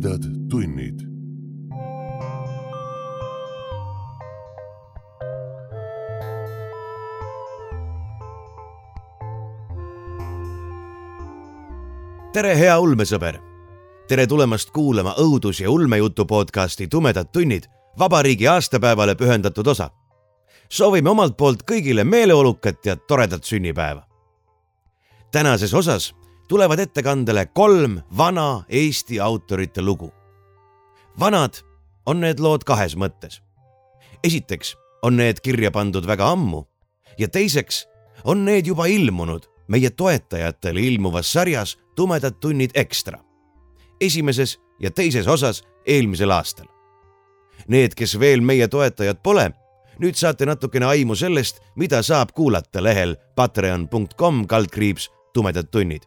tumedad tunnid. tere, hea ulmesõber. tere tulemast kuulama õudus- ja ulmejutu podcasti Tumedad tunnid, vabariigi aastapäevale pühendatud osa. soovime omalt poolt kõigile meeleolukat ja toredat sünnipäeva. tänases osas tulevad ettekandele kolm vana Eesti autorite lugu. vanad on need lood kahes mõttes. esiteks on need kirja pandud väga ammu ja teiseks on need juba ilmunud meie toetajatele ilmuvas sarjas Tumedad tunnid ekstra. esimeses ja teises osas eelmisel aastal. Need, kes veel meie toetajad pole, nüüd saate natukene aimu sellest, mida saab kuulata lehel patreon.com kaldkriips tumedad tunnid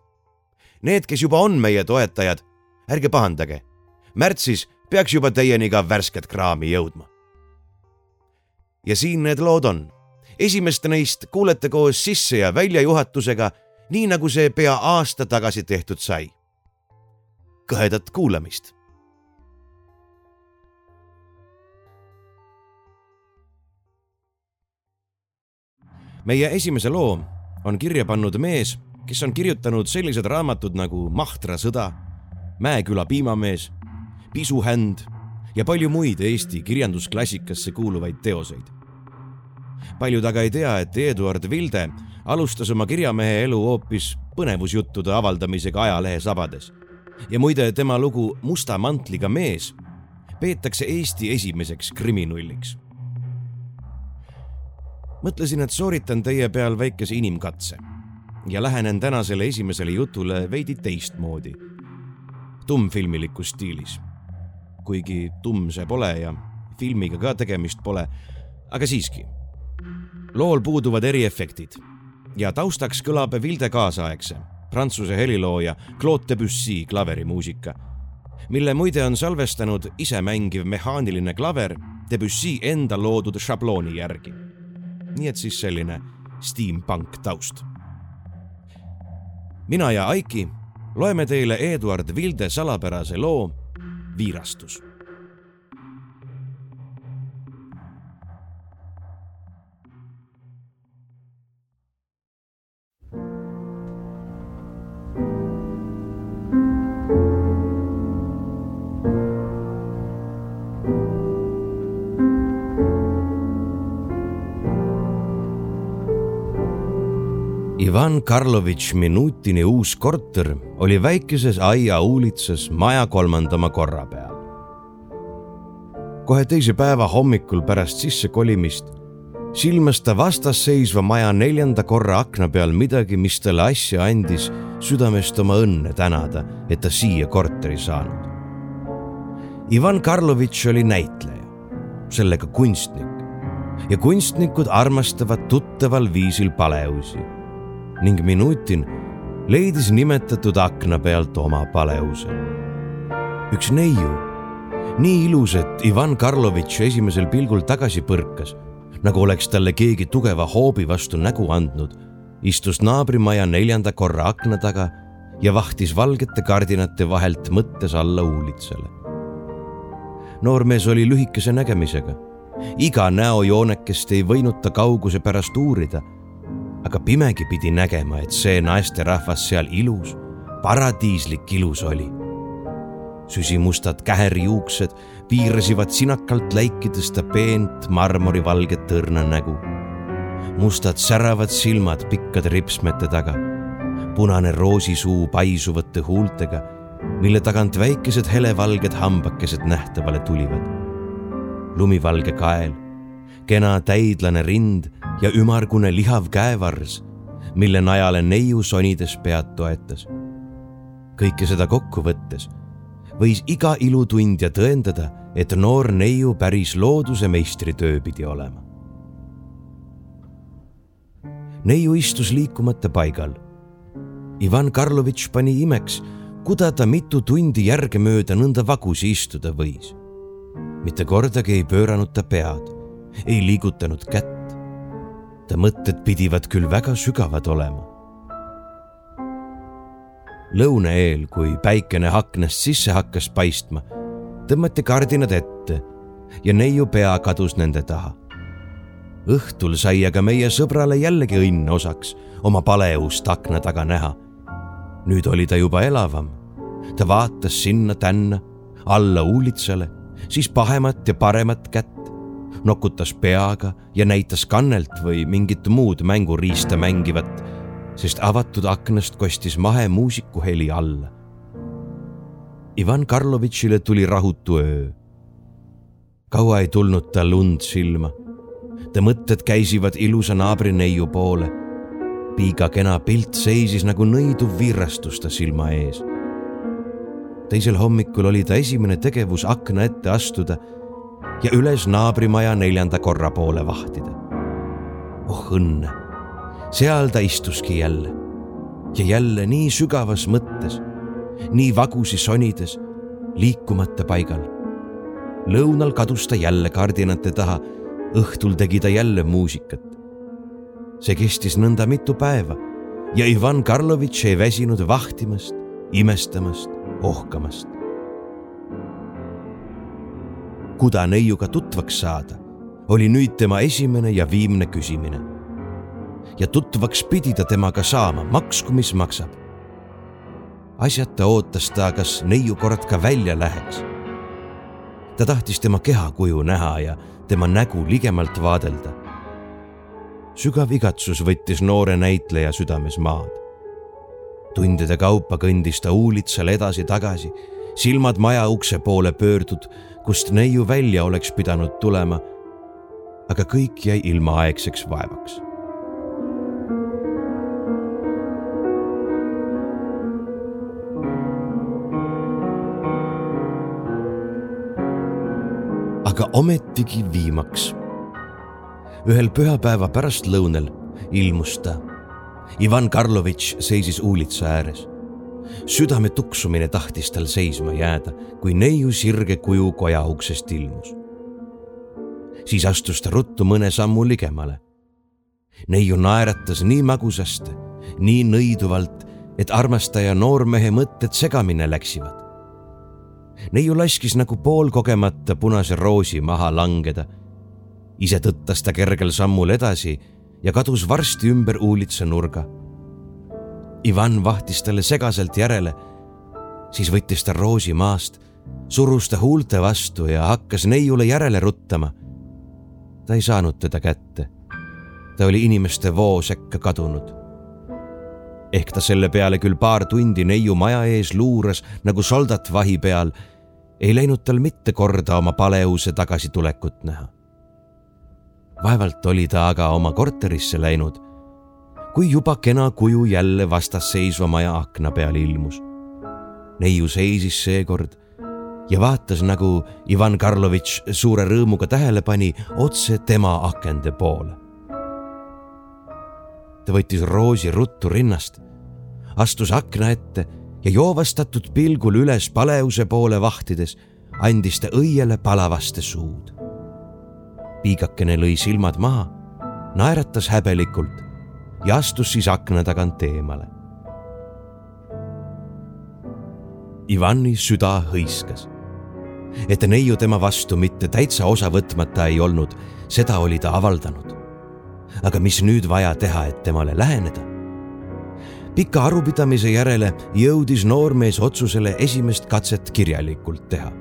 Need, kes juba on meie toetajad, ärge pahandage. märtsis peaks juba teieni ka värsket kraami jõudma. ja siin need lood on. esimest neist kuulete koos sisse- ja väljajuhatusega, nii nagu see pea aasta tagasi tehtud sai. kõhedat kuulamist meie esimese loo on kirja pannud mees kes on kirjutanud sellised raamatud nagu Mahtra sõda, Mäeküla piimamees, Pisuhänd ja palju muid Eesti kirjandusklassikasse kuuluvaid teoseid. paljud aga ei tea, et Eduard Vilde alustas oma kirjamehe elu hoopis põnevusjuttude avaldamisega ajalehe sabades. ja muide, tema lugu Musta mantliga mees peetakse Eesti esimeseks kriminulliks. mõtlesin, et sooritan teie peal väikese inimkatse ja lähenen tänasele esimesele jutule veidi teistmoodi, tummfilmilikus stiilis. kuigi tumm see pole ja filmiga ka tegemist pole, aga siiski. lool puuduvad eriefektid ja taustaks kõlab Vilde kaasaegse prantsuse helilooja Claude Debussy klaverimuusika, mille muide on salvestanud isemängiv mehaaniline klaver Debussy enda loodud šablooni järgi. nii et siis selline steampunk taust mina ja Aiki loeme teile Eduard Vilde salapärase loo Viirastus Ivan Karlovitš Minutini uus korter oli väikeses aia uulitsas maja kolmandama korra peal. kohe teise päeva hommikul pärast sissekolimist silmas ta vastasseisva maja neljanda korra akna peal midagi, mis talle asja andis südamest oma õnne tänada, et ta siia korteri saanud. Ivan Karlovitš oli näitleja, sellega kunstnik ja kunstnikud armastavad tuttaval viisil paleusi ning Minutin leidis nimetatud akna pealt oma paleuse. üks neiu, nii ilus, et Ivan Karlovitš esimesel pilgul tagasi põrkas, nagu oleks talle keegi tugeva hoobi vastu nägu andnud, istus naabrimaja neljanda korra akna taga ja vahtis valgete kardinate vahelt mõttes alla uulitsale. noormees oli lühikese nägemisega. iga näojoonekest ei võinud ta kauguse pärast uurida aga pimegi pidi nägema, et see naisterahvas seal ilus, paradiislik ilus oli. süsimustad käherjuuksed piirasivad sinakalt läikides ta peent marmorivalget õrna nägu. mustad säravad silmad pikkade ripsmete taga, punane roosisuu paisuvate huultega, mille tagant väikesed helevalged hambakesed nähtavale tulivad. lumivalge kael, kena täidlane rind ja ümmargune lihav käevars, mille najale neiu sonides pead toetas. kõike seda kokku võttes võis iga ilutundja tõendada, et noor neiu päris looduse meistritöö pidi olema. neiu istus liikumata paigal. Ivan Karlovitš pani imeks, kuda ta mitu tundi järgemööda nõnda vagusi istuda võis. mitte kordagi ei pööranud ta pead, ei liigutanud kätt, ta mõtted pidivad küll väga sügavad olema. lõuna eel, kui päikene aknast sisse hakkas paistma, tõmmati kardinad ette ja neiu pea kadus nende taha. õhtul sai aga meie sõbrale jällegi õnn osaks oma paleust akna taga näha. nüüd oli ta juba elavam. ta vaatas sinna-tänna, alla uulitsale, siis pahemat ja paremat kätt, nokutas peaga ja näitas kannelt või mingit muud mänguriista mängivat, sest avatud aknast kostis mahe muusiku heli alla. Ivan Karlovitšile tuli rahutu öö. kaua ei tulnud tal und silma. ta mõtted käisivad ilusa naabri neiu poole. piiga kena pilt seisis nagu nõiduv virrastus ta silma ees. teisel hommikul oli ta esimene tegevus akna ette astuda ja üles naabrimaja neljanda korra poole vahtida. oh õnne, seal ta istuski jälle ja jälle nii sügavas mõttes, nii vagusi sonides, liikumata paigal. lõunal kadus ta jälle kardinate taha, õhtul tegi ta jälle muusikat. see kestis nõnda mitu päeva ja Ivan Karlovitš ei väsinud vahtimast, imestamast, ohkamast kuda neiuga tutvaks saada, oli nüüd tema esimene ja viimne küsimine. ja tutvaks pidi ta temaga saama, maksku mis maksab. asjata ootas ta, kas neiu kord ka välja läheks. ta tahtis tema kehakuju näha ja tema nägu ligemalt vaadelda. sügav igatsus võttis noore näitleja südames maad. tundide kaupa kõndis ta uulitsal edasi-tagasi, silmad maja ukse poole pöördud kust neiu välja oleks pidanud tulema. aga kõik jäi ilmaaegseks vaevaks. aga ometigi viimaks. ühel pühapäeva pärastlõunal ilmus ta. Ivan Karlovitš seisis uulitsa ääres südame tuksumine tahtis tal seisma jääda, kui neiu sirge kuju koja uksest ilmus. siis astus ta ruttu mõne sammu ligemale. neiu naeratas nii magusasti, nii nõiduvalt, et armastaja noormehe mõtted segamini läksivad. neiu laskis nagu poolkogemata punase roosi maha langeda. ise tõttas ta kergel sammul edasi ja kadus varsti ümber uulitsa nurga Ivan vahtis talle segaselt järele. siis võttis ta roosi maast, surus ta huulte vastu ja hakkas neiule järele ruttama. ta ei saanud teda kätte. ta oli inimeste voo sekka kadunud. ehk ta selle peale küll paar tundi neiu maja ees luuras nagu soldat vahi peal, ei läinud tal mitte korda oma paleuse tagasitulekut näha. vaevalt oli ta aga oma korterisse läinud kui juba kena kuju jälle vastasseisva maja akna peal ilmus. neiu seisis seekord ja vaatas, nagu Ivan Karlovitš suure rõõmuga tähele pani, otse tema akende poole. ta võttis roosi ruttu rinnast, astus akna ette ja joovastatud pilgul üles paleuse poole vahtides andis ta õiele palavaste suud. piigakene lõi silmad maha, naeratas häbelikult ja astus siis akna tagant eemale. Ivani süda hõiskas. et neiu tema vastu mitte täitsa osa võtmata ei olnud, seda oli ta avaldanud. aga mis nüüd vaja teha, et temale läheneda? pika arupidamise järele jõudis noormees otsusele esimest katset kirjalikult teha.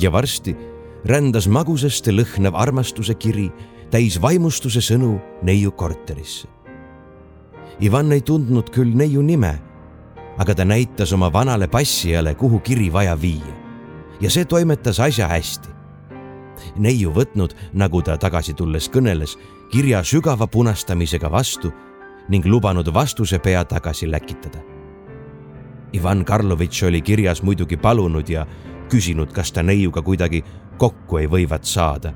ja varsti rändas magusasti lõhnav armastuse kiri täis vaimustuse sõnu neiu korterisse. Ivan ei tundnud küll neiu nime, aga ta näitas oma vanale passijale, kuhu kiri vaja viia. ja see toimetas asja hästi. neiu võtnud, nagu ta tagasi tulles kõneles, kirja sügava punastamisega vastu ning lubanud vastuse pea tagasi läkitada. Ivan Karlovitš oli kirjas muidugi palunud ja küsinud, kas ta neiuga kuidagi kokku ei võivat saada.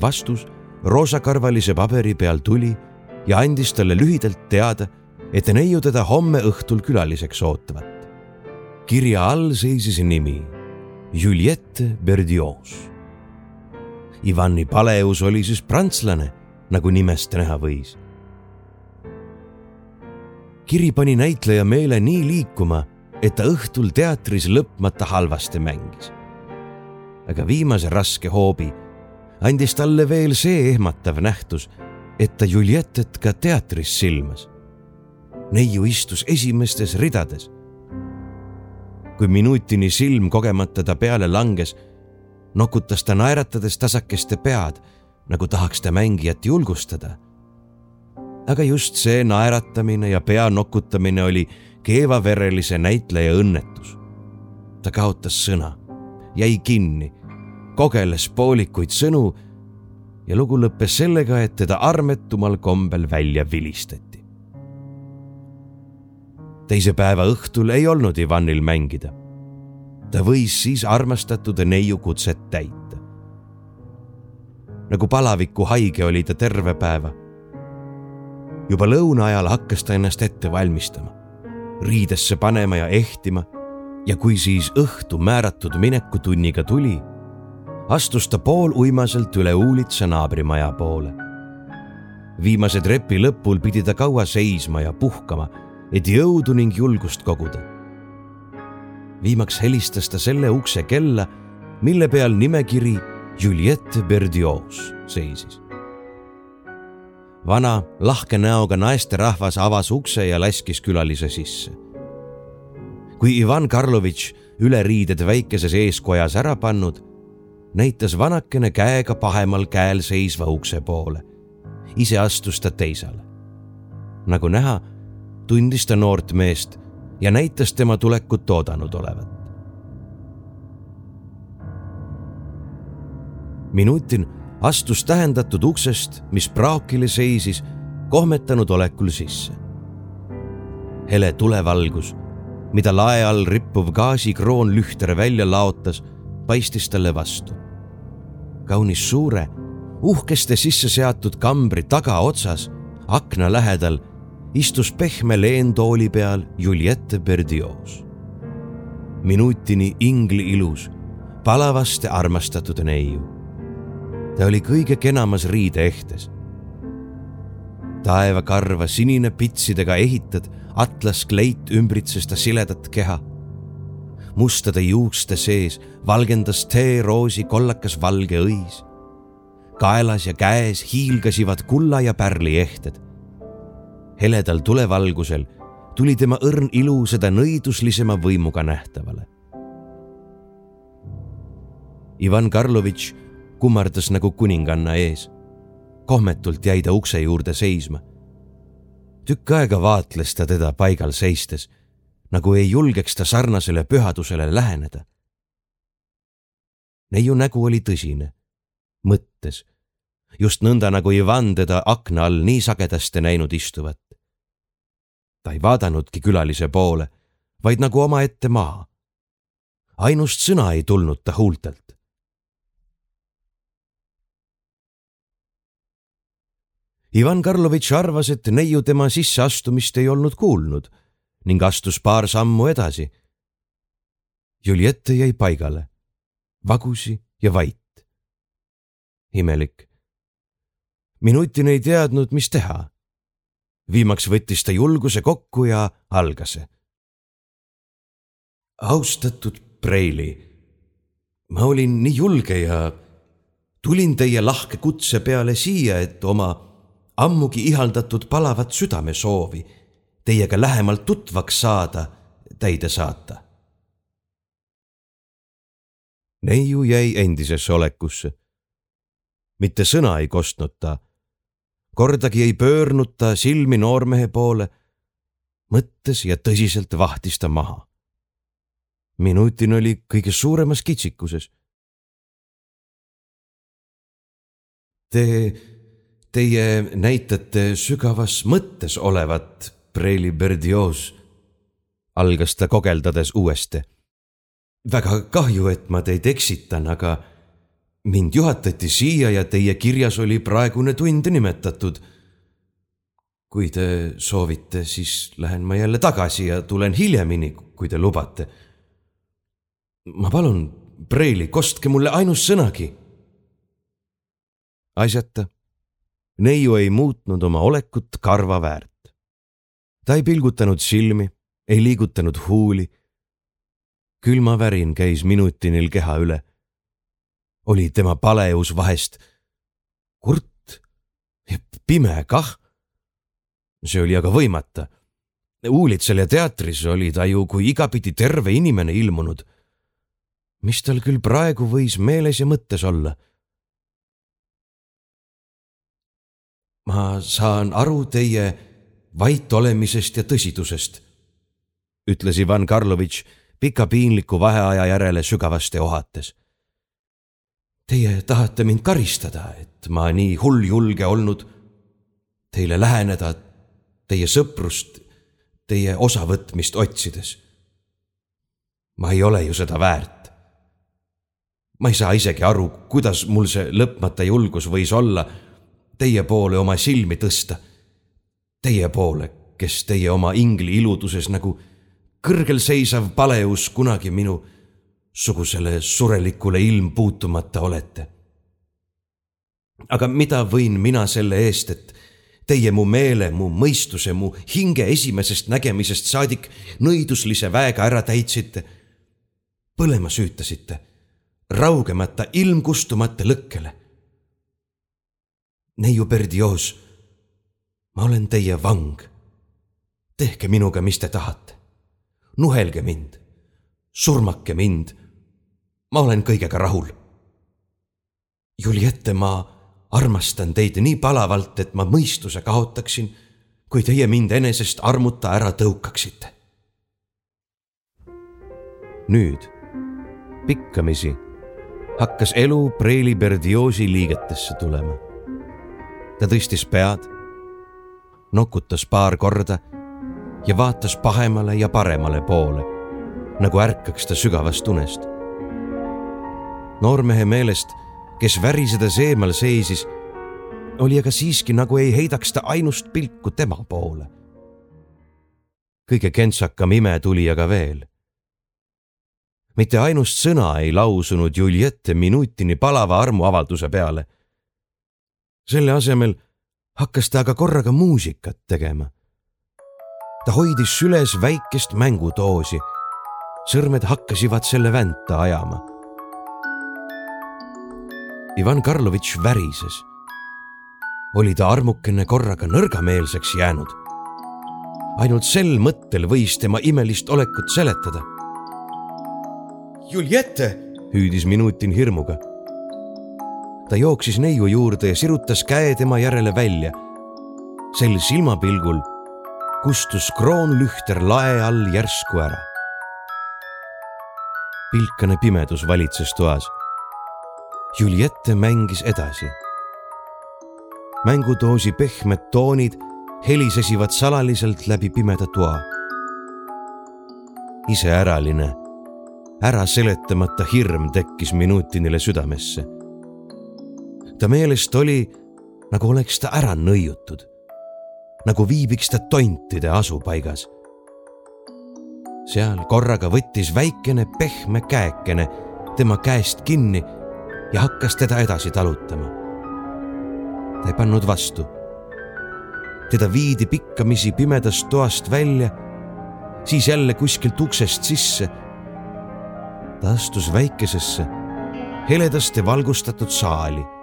vastus roosakarvalise paberi peal tuli ja andis talle lühidalt teada, et neiu teda homme õhtul külaliseks ootavad. kirja all seisis nimi Juliette Berdios. Ivani paleus oli siis prantslane, nagu nimest näha võis. kiri pani näitleja meele nii liikuma, et ta õhtul teatris lõpmata halvasti mängis. aga viimase raske hoobi andis talle veel see ehmatav nähtus, et ta Julietet ka teatris silmas. neiu istus esimestes ridades. kui minutini silm kogemata ta peale langes, nokutas ta naeratades tasakeste pead, nagu tahaks ta mängijat julgustada aga just see naeratamine ja pea nokutamine oli keevaverelise näitleja õnnetus. ta kaotas sõna, jäi kinni, kogeles poolikuid sõnu ja lugu lõppes sellega, et teda armetumal kombel välja vilistati. teise päeva õhtul ei olnud Ivanil mängida. ta võis siis armastatud neiu kutset täita. nagu palaviku haige oli ta terve päeva juba lõuna ajal hakkas ta ennast ette valmistama, riidesse panema ja ehtima ja kui siis õhtu määratud minekutunniga tuli, astus ta pooluimaselt üle uulitsa naabrimaja poole. viimase trepi lõpul pidi ta kaua seisma ja puhkama, et jõudu ning julgust koguda. viimaks helistas ta selle ukse kella, mille peal nimekiri Juliette Berdios seisis vana lahke näoga naisterahvas avas ukse ja laskis külalise sisse. kui Ivan Karlovitš üleriided väikeses eeskojas ära pannud, näitas vanakene käega pahemal käel seisva ukse poole. ise astus ta teisele. nagu näha, tundis ta noort meest ja näitas tema tulekut oodanud olevat. minutin astus tähendatud uksest, mis praokile seisis, kohmetanud olekul sisse. hele tulevalgus, mida lae all rippuv gaasikroon lühter välja laotas, paistis talle vastu. Kaunis suure, uhkeste sisse seatud kambri tagaotsas, akna lähedal, istus pehme leentooli peal Juliette Berdios. minutini ingli ilus, palavasti armastatud neiu ta oli kõige kenamas riideehtes. taevakarva sinine pitsidega ehitad atlaskleit ümbritses ta siledat keha. Mustade juukste sees valgendas teeroosi kollakas valge õis. kaelas ja käes hiilgasivad kulla ja pärli ehted. heledal tulevalgusel tuli tema õrn ilu seda nõiduslisema võimuga nähtavale. Ivan Karlovitš kummardas nagu kuninganna ees. kohmetult jäi ta ukse juurde seisma. tükk aega vaatles ta teda paigal seistes, nagu ei julgeks ta sarnasele pühadusele läheneda. neiu nägu oli tõsine, mõttes, just nõnda nagu Ivan teda akna all nii sagedasti näinud istuvat. ta ei vaadanudki külalise poole, vaid nagu omaette maha. ainust sõna ei tulnud ta huultelt. Ivan Karlovitš arvas, et neiu tema sisseastumist ei olnud kuulnud ning astus paar sammu edasi. Juliette jäi paigale, vagusi ja vait. imelik. minutin ei teadnud, mis teha. viimaks võttis ta julguse kokku ja algas. austatud Preili, ma olin nii julge ja tulin teie lahke kutse peale siia, et oma ammugi ihaldatud palavat südamesoovi teiega lähemalt tutvaks saada, täide saata. neiu jäi endisesse olekusse. mitte sõna ei kostnud ta. kordagi ei pöörnud ta silmi noormehe poole. mõttes ja tõsiselt vahtis ta maha. minutin oli kõige suuremas kitsikuses. Te Teie näitate sügavas mõttes olevat, Preili Berdios, algas ta kogeldades uuesti. väga kahju, et ma teid eksitan, aga mind juhatati siia ja teie kirjas oli praegune tund nimetatud. kui te soovite, siis lähen ma jälle tagasi ja tulen hiljemini, kui te lubate. ma palun, Preili, kostke mulle ainus sõnagi. asjata neiu ei muutnud oma olekut karva väärt. Ta ei pilgutanud silmi, ei liigutanud huuli. külmavärin käis minutinil keha üle. oli tema paleus vahest kurt ja pime kah. see oli aga võimata. Uulitsel ja teatris oli ta ju kui igapidi terve inimene ilmunud. mis tal küll praegu võis meeles ja mõttes olla ma saan aru teie vait olemisest ja tõsidusest, ütles Ivan Karlovitš pika piinliku vaheaja järele sügavasti ohates. Teie tahate mind karistada, et ma nii hulljulge olnud, teile läheneda, teie sõprust, teie osavõtmist otsides. ma ei ole ju seda väärt. ma ei saa isegi aru, kuidas mul see lõpmata julgus võis olla teie poole oma silmi tõsta. Teie poole, kes teie oma ingli iluduses nagu kõrgel seisav paleus kunagi minu sugusele surelikule ilmpuutumata olete. aga mida võin mina selle eest, et teie mu meele, mu mõistuse, mu hinge esimesest nägemisest saadik nõiduslise väega ära täitsite, põlema süütasite, raugemata ilmkustumata lõkkele neiu Berdios, ma olen teie vang. tehke minuga, mis te tahate. nuhelge mind, surmake mind. ma olen kõigega rahul. Juliette, ma armastan teid nii palavalt, et ma mõistuse kaotaksin, kui teie mind enesest armuta ära tõukaksite. nüüd, pikkamisi, hakkas elu Preili Berdioosi liigetesse tulema ta tõstis pead, nokutas paar korda ja vaatas pahemale ja paremale poole, nagu ärkaks ta sügavast unest. noormehe meelest, kes värisedes eemal seisis, oli aga siiski nagu ei heidaks ta ainust pilku tema poole. kõige kentsakam ime tuli aga veel. mitte ainust sõna ei lausunud Juliette minutini palava armuavalduse peale selle asemel hakkas ta aga korraga muusikat tegema. ta hoidis süles väikest mängutoosi. sõrmed hakkasivad selle vänta ajama. Ivan Karlovitš värises. oli ta armukene korraga nõrgameelseks jäänud. ainult sel mõttel võis tema imelist olekut seletada. Juliette, hüüdis Minutin hirmuga ta jooksis neiu juurde ja sirutas käe tema järele välja. sel silmapilgul kustus kroonlühter lae all järsku ära. pilkane pimedus valitses toas. Juliette mängis edasi. mängutoosi pehmed toonid helisesivad salaliselt läbi pimeda toa. iseäraline, ära seletamata hirm tekkis minutinile südamesse ta meelest oli, nagu oleks ta ära nõiutud, nagu viibiks ta tontide asupaigas. seal korraga võttis väikene pehme käekene tema käest kinni ja hakkas teda edasi talutama. ta ei pannud vastu. teda viidi pikkamisi pimedast toast välja, siis jälle kuskilt uksest sisse. ta astus väikesesse, heledasti valgustatud saali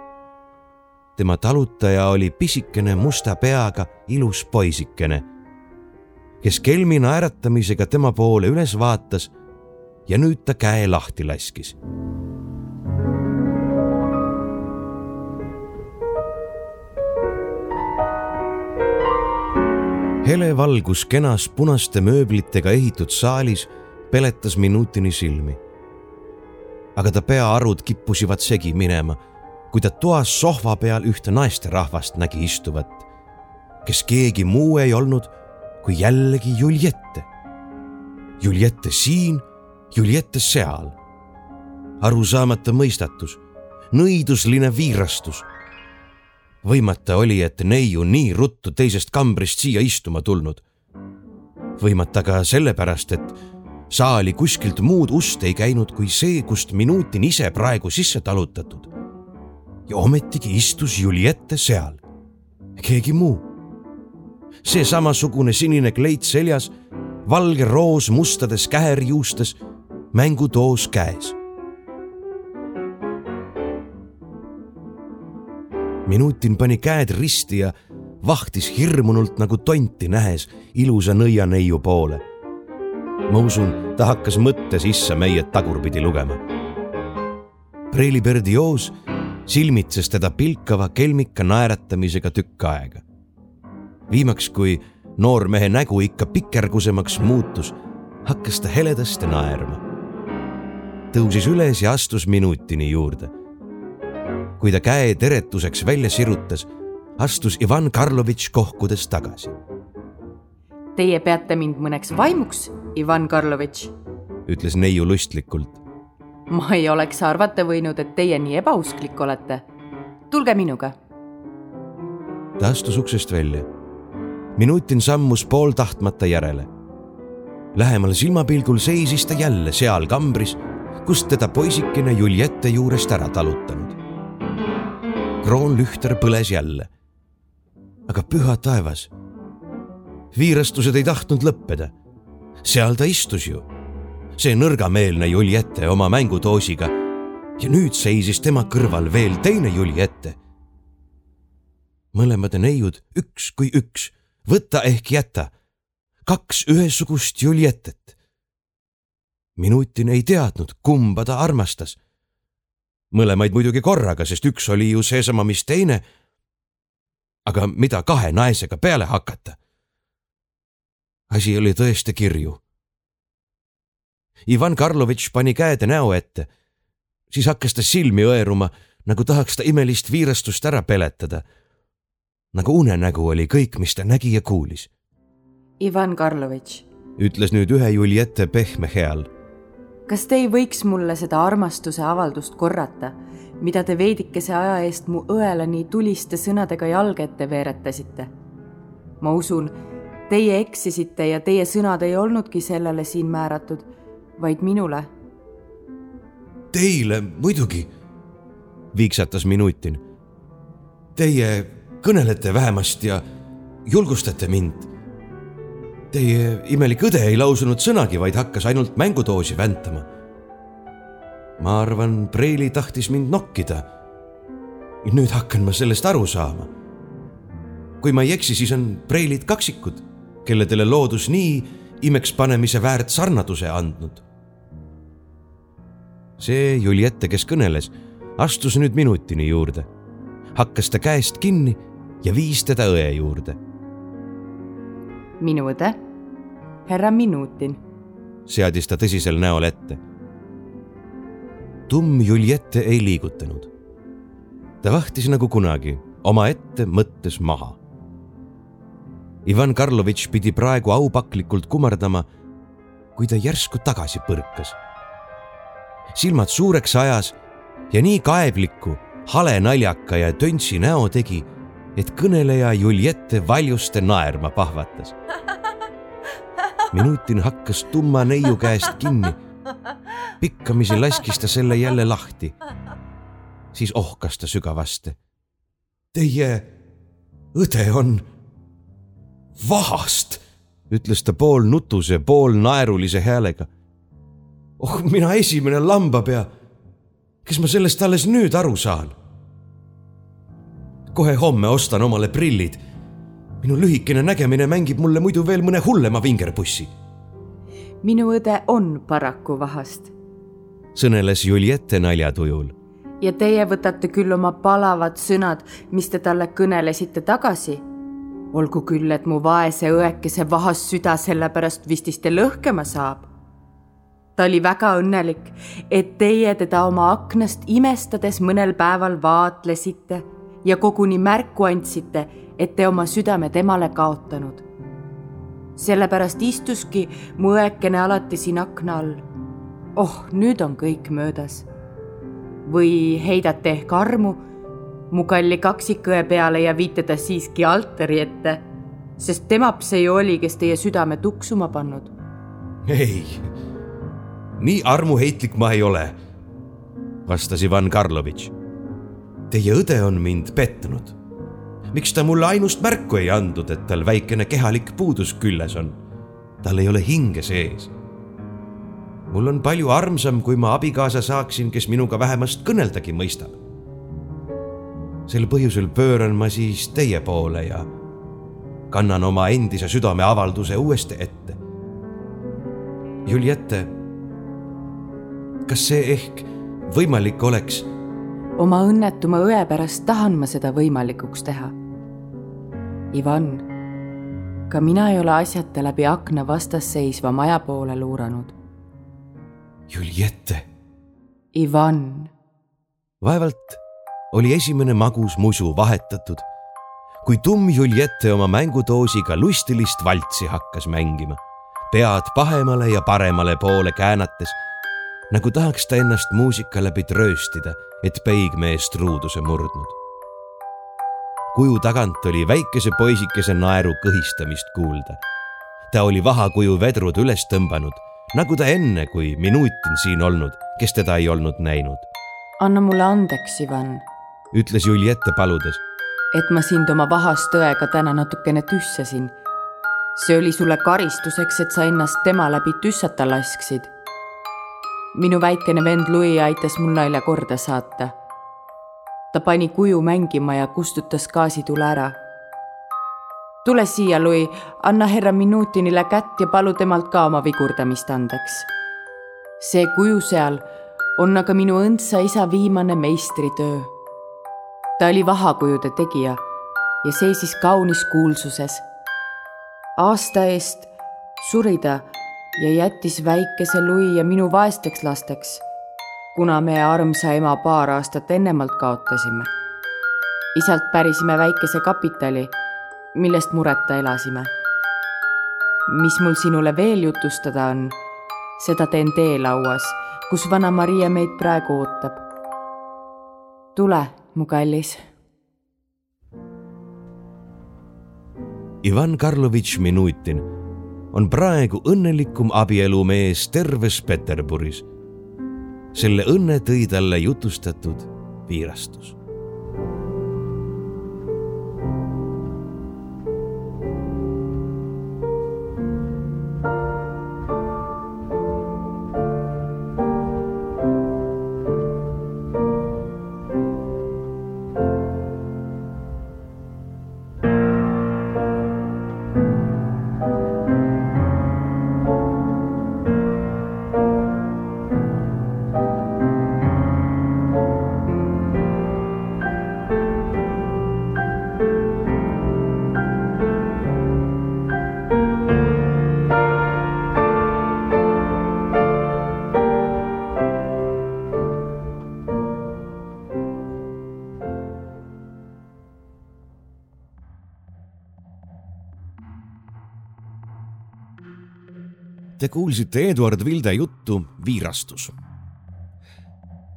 tema talutaja oli pisikene musta peaga ilus poisikene, kes kelmi naeratamisega tema poole üles vaatas ja nüüd ta käe lahti laskis. hele valgus kenas punaste mööblitega ehitud saalis peletas minutini silmi. aga ta peaarud kippusivad segi minema kui ta toas sohva peal ühte naisterahvast nägi istuvat, kes keegi muu ei olnud kui jällegi Juliette. Juliette siin, Juliette seal. arusaamata mõistatus, nõidusline viirastus. võimata oli, et neiu nii ruttu teisest kambrist siia istuma tulnud. võimata ka sellepärast, et saali kuskilt muud ust ei käinud kui see, kust minutin ise praegu sisse talutatud ja ometigi istus Juliette seal, keegi muu. see samasugune sinine kleit seljas, valge roos mustades käherjuustes, mängutoos käes. minutin pani käed risti ja vahtis hirmunult nagu tonti nähes ilusa nõianeiu poole. ma usun, ta hakkas mõtte sisse meie tagurpidi lugema. Preili Berdioos silmitses teda pilkava kelmika naeratamisega tükk aega. viimaks, kui noormehe nägu ikka pikergusemaks muutus, hakkas ta heledasti naerma. tõusis üles ja astus minutini juurde. kui ta käe teretuseks välja sirutas, astus Ivan Karlovitš kohkudes tagasi. Teie peate mind mõneks vaimuks, Ivan Karlovitš, ütles neiu lustlikult ma ei oleks arvata võinud, et teie nii ebausklik olete. tulge minuga. ta astus uksest välja. minutin sammus pooltahtmata järele. Lähemal silmapilgul seisis ta jälle seal kambris, kust teda poisikene Juliette juurest ära talutanud. kroonlühter põles jälle. aga püha taevas, viirastused ei tahtnud lõppeda. seal ta istus ju see nõrgameelne Juliette oma mängudoosiga ja nüüd seisis tema kõrval veel teine Juliette. mõlemad neiud üks kui üks, võta ehk jäta, kaks ühesugust Juliettet. minutin ei teadnud, kumba ta armastas. mõlemaid muidugi korraga, sest üks oli ju seesama, mis teine. aga mida kahe naisega peale hakata? asi oli tõesti kirju Ivan Karlovitš pani käed näo ette. siis hakkas ta silmi õeruma, nagu tahaks ta imelist viirastust ära peletada. nagu unenägu oli kõik, mis ta nägi ja kuulis. Ivan Karlovitš, ütles nüüd ühe Juliette pehme heal. kas te ei võiks mulle seda armastuse avaldust korrata, mida te veidikese aja eest mu õele nii tuliste sõnadega jalge ette veeretasite? ma usun, teie eksisite ja teie sõnad ei olnudki sellele siin määratud vaid minule. Teile muidugi, viiksatas minutin. Teie kõnelete vähemast ja julgustate mind. Teie imelik õde ei lausunud sõnagi, vaid hakkas ainult mängudoosi väntama. ma arvan, Preili tahtis mind nokkida. nüüd hakkan ma sellest aru saama. kui ma ei eksi, siis on Preilid kaksikud, kelledele loodus nii imekspanemise väärt sarnaduse andnud. see Juliette, kes kõneles, astus nüüd minutini juurde, hakkas ta käest kinni ja viis teda õe juurde. minu õde, härra Minutin, seadis ta tõsisel näol ette. tumm Juliette ei liigutanud. ta vahtis nagu kunagi omaette mõttes maha Ivan Karlovitš pidi praegu aupaklikult kummardama, kui ta järsku tagasi põrkas. silmad suureks ajas ja nii kaebliku, hale naljaka ja töntsi näo tegi, et kõneleja Juliette valjuste naerma pahvatas. minutin hakkas tumma neiu käest kinni. pikkamisi laskis ta selle jälle lahti. siis ohkas ta sügavasti. Teie õde on vahast, ütles ta pool nutuse, pool naerulise häälega. oh, mina esimene lambapea. kes ma sellest alles nüüd aru saan? kohe homme ostan omale prillid. minu lühikene nägemine mängib mulle muidu veel mõne hullema vingerpussi. minu õde on paraku vahast, sõneles Juliette naljatujul ja teie võtate küll oma palavad sõnad, mis te talle kõnelesite tagasi olgu küll, et mu vaese õekese vahas süda sellepärast vististe lõhkema saab. ta oli väga õnnelik, et teie teda oma aknast imestades mõnel päeval vaatlesite ja koguni märku andsite, et te oma südame temale kaotanud. sellepärast istuski mu õekene alati siin akna all. oh, nüüd on kõik möödas. või heidate ehk armu mu kalli kaksikõe peale ja viite ta siiski altari ette, sest temaps see ju oli, kes teie südame tuksuma pannud. ei, nii armuheitlik ma ei ole, vastas Ivan Karlovitš. Teie õde on mind petnud. miks ta mulle ainust märku ei andnud, et tal väikene kehalik puudus küljes on. tal ei ole hinge sees. mul on palju armsam, kui ma abikaasa saaksin, kes minuga vähemast kõneldagi mõistab. Sel põhjusel pööran ma siis teie poole ja kannan oma endise südameavalduse uuesti ette. Juliette, kas see ehk võimalik oleks? oma õnnetuma õe pärast tahan ma seda võimalikuks teha. Ivan, ka mina ei ole asjata läbi akna vastas seisva maja poole luuranud. Juliette. Ivan. vaevalt oli esimene magus musu vahetatud kui tumm Juliette oma mängudoosiga lustilist valtsi hakkas mängima, pead pahemale ja paremale poole käänates, nagu tahaks ta ennast muusika läbi trööstida, et peigmeest ruuduse murdnud. kuju tagant oli väikese poisikese naeru kõhistamist kuulda. ta oli vahakuju vedrud üles tõmbanud, nagu ta enne, kui minutin siin olnud, kes teda ei olnud näinud. anna mulle andeks, Ivan, ütles Juliette paludes et ma sind oma vahastõega täna natukene tüssasin. see oli sulle karistuseks, et sa ennast tema läbi tüssata lasksid. minu väikene vend Louis aitas mul nalja korda saata. ta pani kuju mängima ja kustutas gaasitule ära. tule siia, Louis, anna härra Minutinile kätt ja palu temalt ka oma vigurdamist andeks. see kuju seal on aga minu õndsa isa viimane meistritöö ta oli vahakujude tegija ja seisis kaunis kuulsuses. aasta eest suri ta ja jättis väikese Louis ja minu vaesteks lasteks, kuna me armsa ema paar aastat ennemalt kaotasime. isalt pärisime väikese kapitali, millest mureta elasime. mis mul sinule veel jutustada on, seda teen teelauas, kus vana Maria meid praegu ootab. tule mu kallis. Ivan Karlovitš Minutin on praegu õnnelikum abielumees terves Peterburis. selle õnne tõi talle jutustatud viirastus kuulsite Eduard Vilde juttu Viirastus.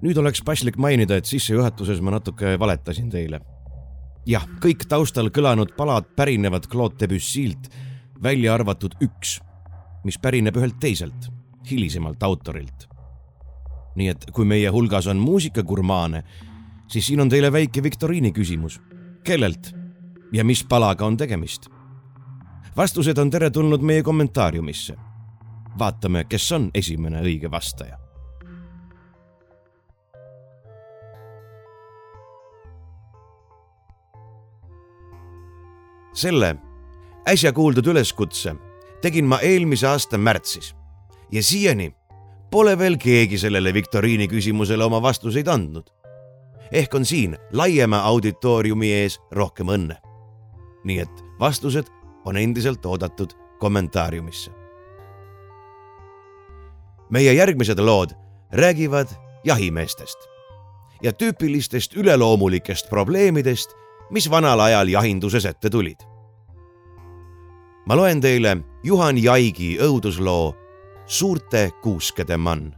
nüüd oleks paslik mainida, et sissejuhatuses ma natuke valetasin teile. jah, kõik taustal kõlanud palad pärinevad Claude Debussy'lt, välja arvatud üks, mis pärineb ühelt teiselt, hilisemalt autorilt. nii et kui meie hulgas on muusikagurmaane, siis siin on teile väike viktoriini küsimus. kellelt ja mis palaga on tegemist? vastused on teretulnud meie kommentaariumisse vaatame, kes on esimene õige vastaja. selle äsja kuuldud üleskutse tegin ma eelmise aasta märtsis ja siiani pole veel keegi sellele viktoriini küsimusele oma vastuseid andnud. ehk on siin laiema auditooriumi ees rohkem õnne. nii et vastused on endiselt oodatud kommentaariumisse meie järgmised lood räägivad jahimeestest ja tüüpilistest üleloomulikest probleemidest, mis vanal ajal jahinduses ette tulid. ma loen teile Juhan Jaigi õudusloo Suurte kuuskede mann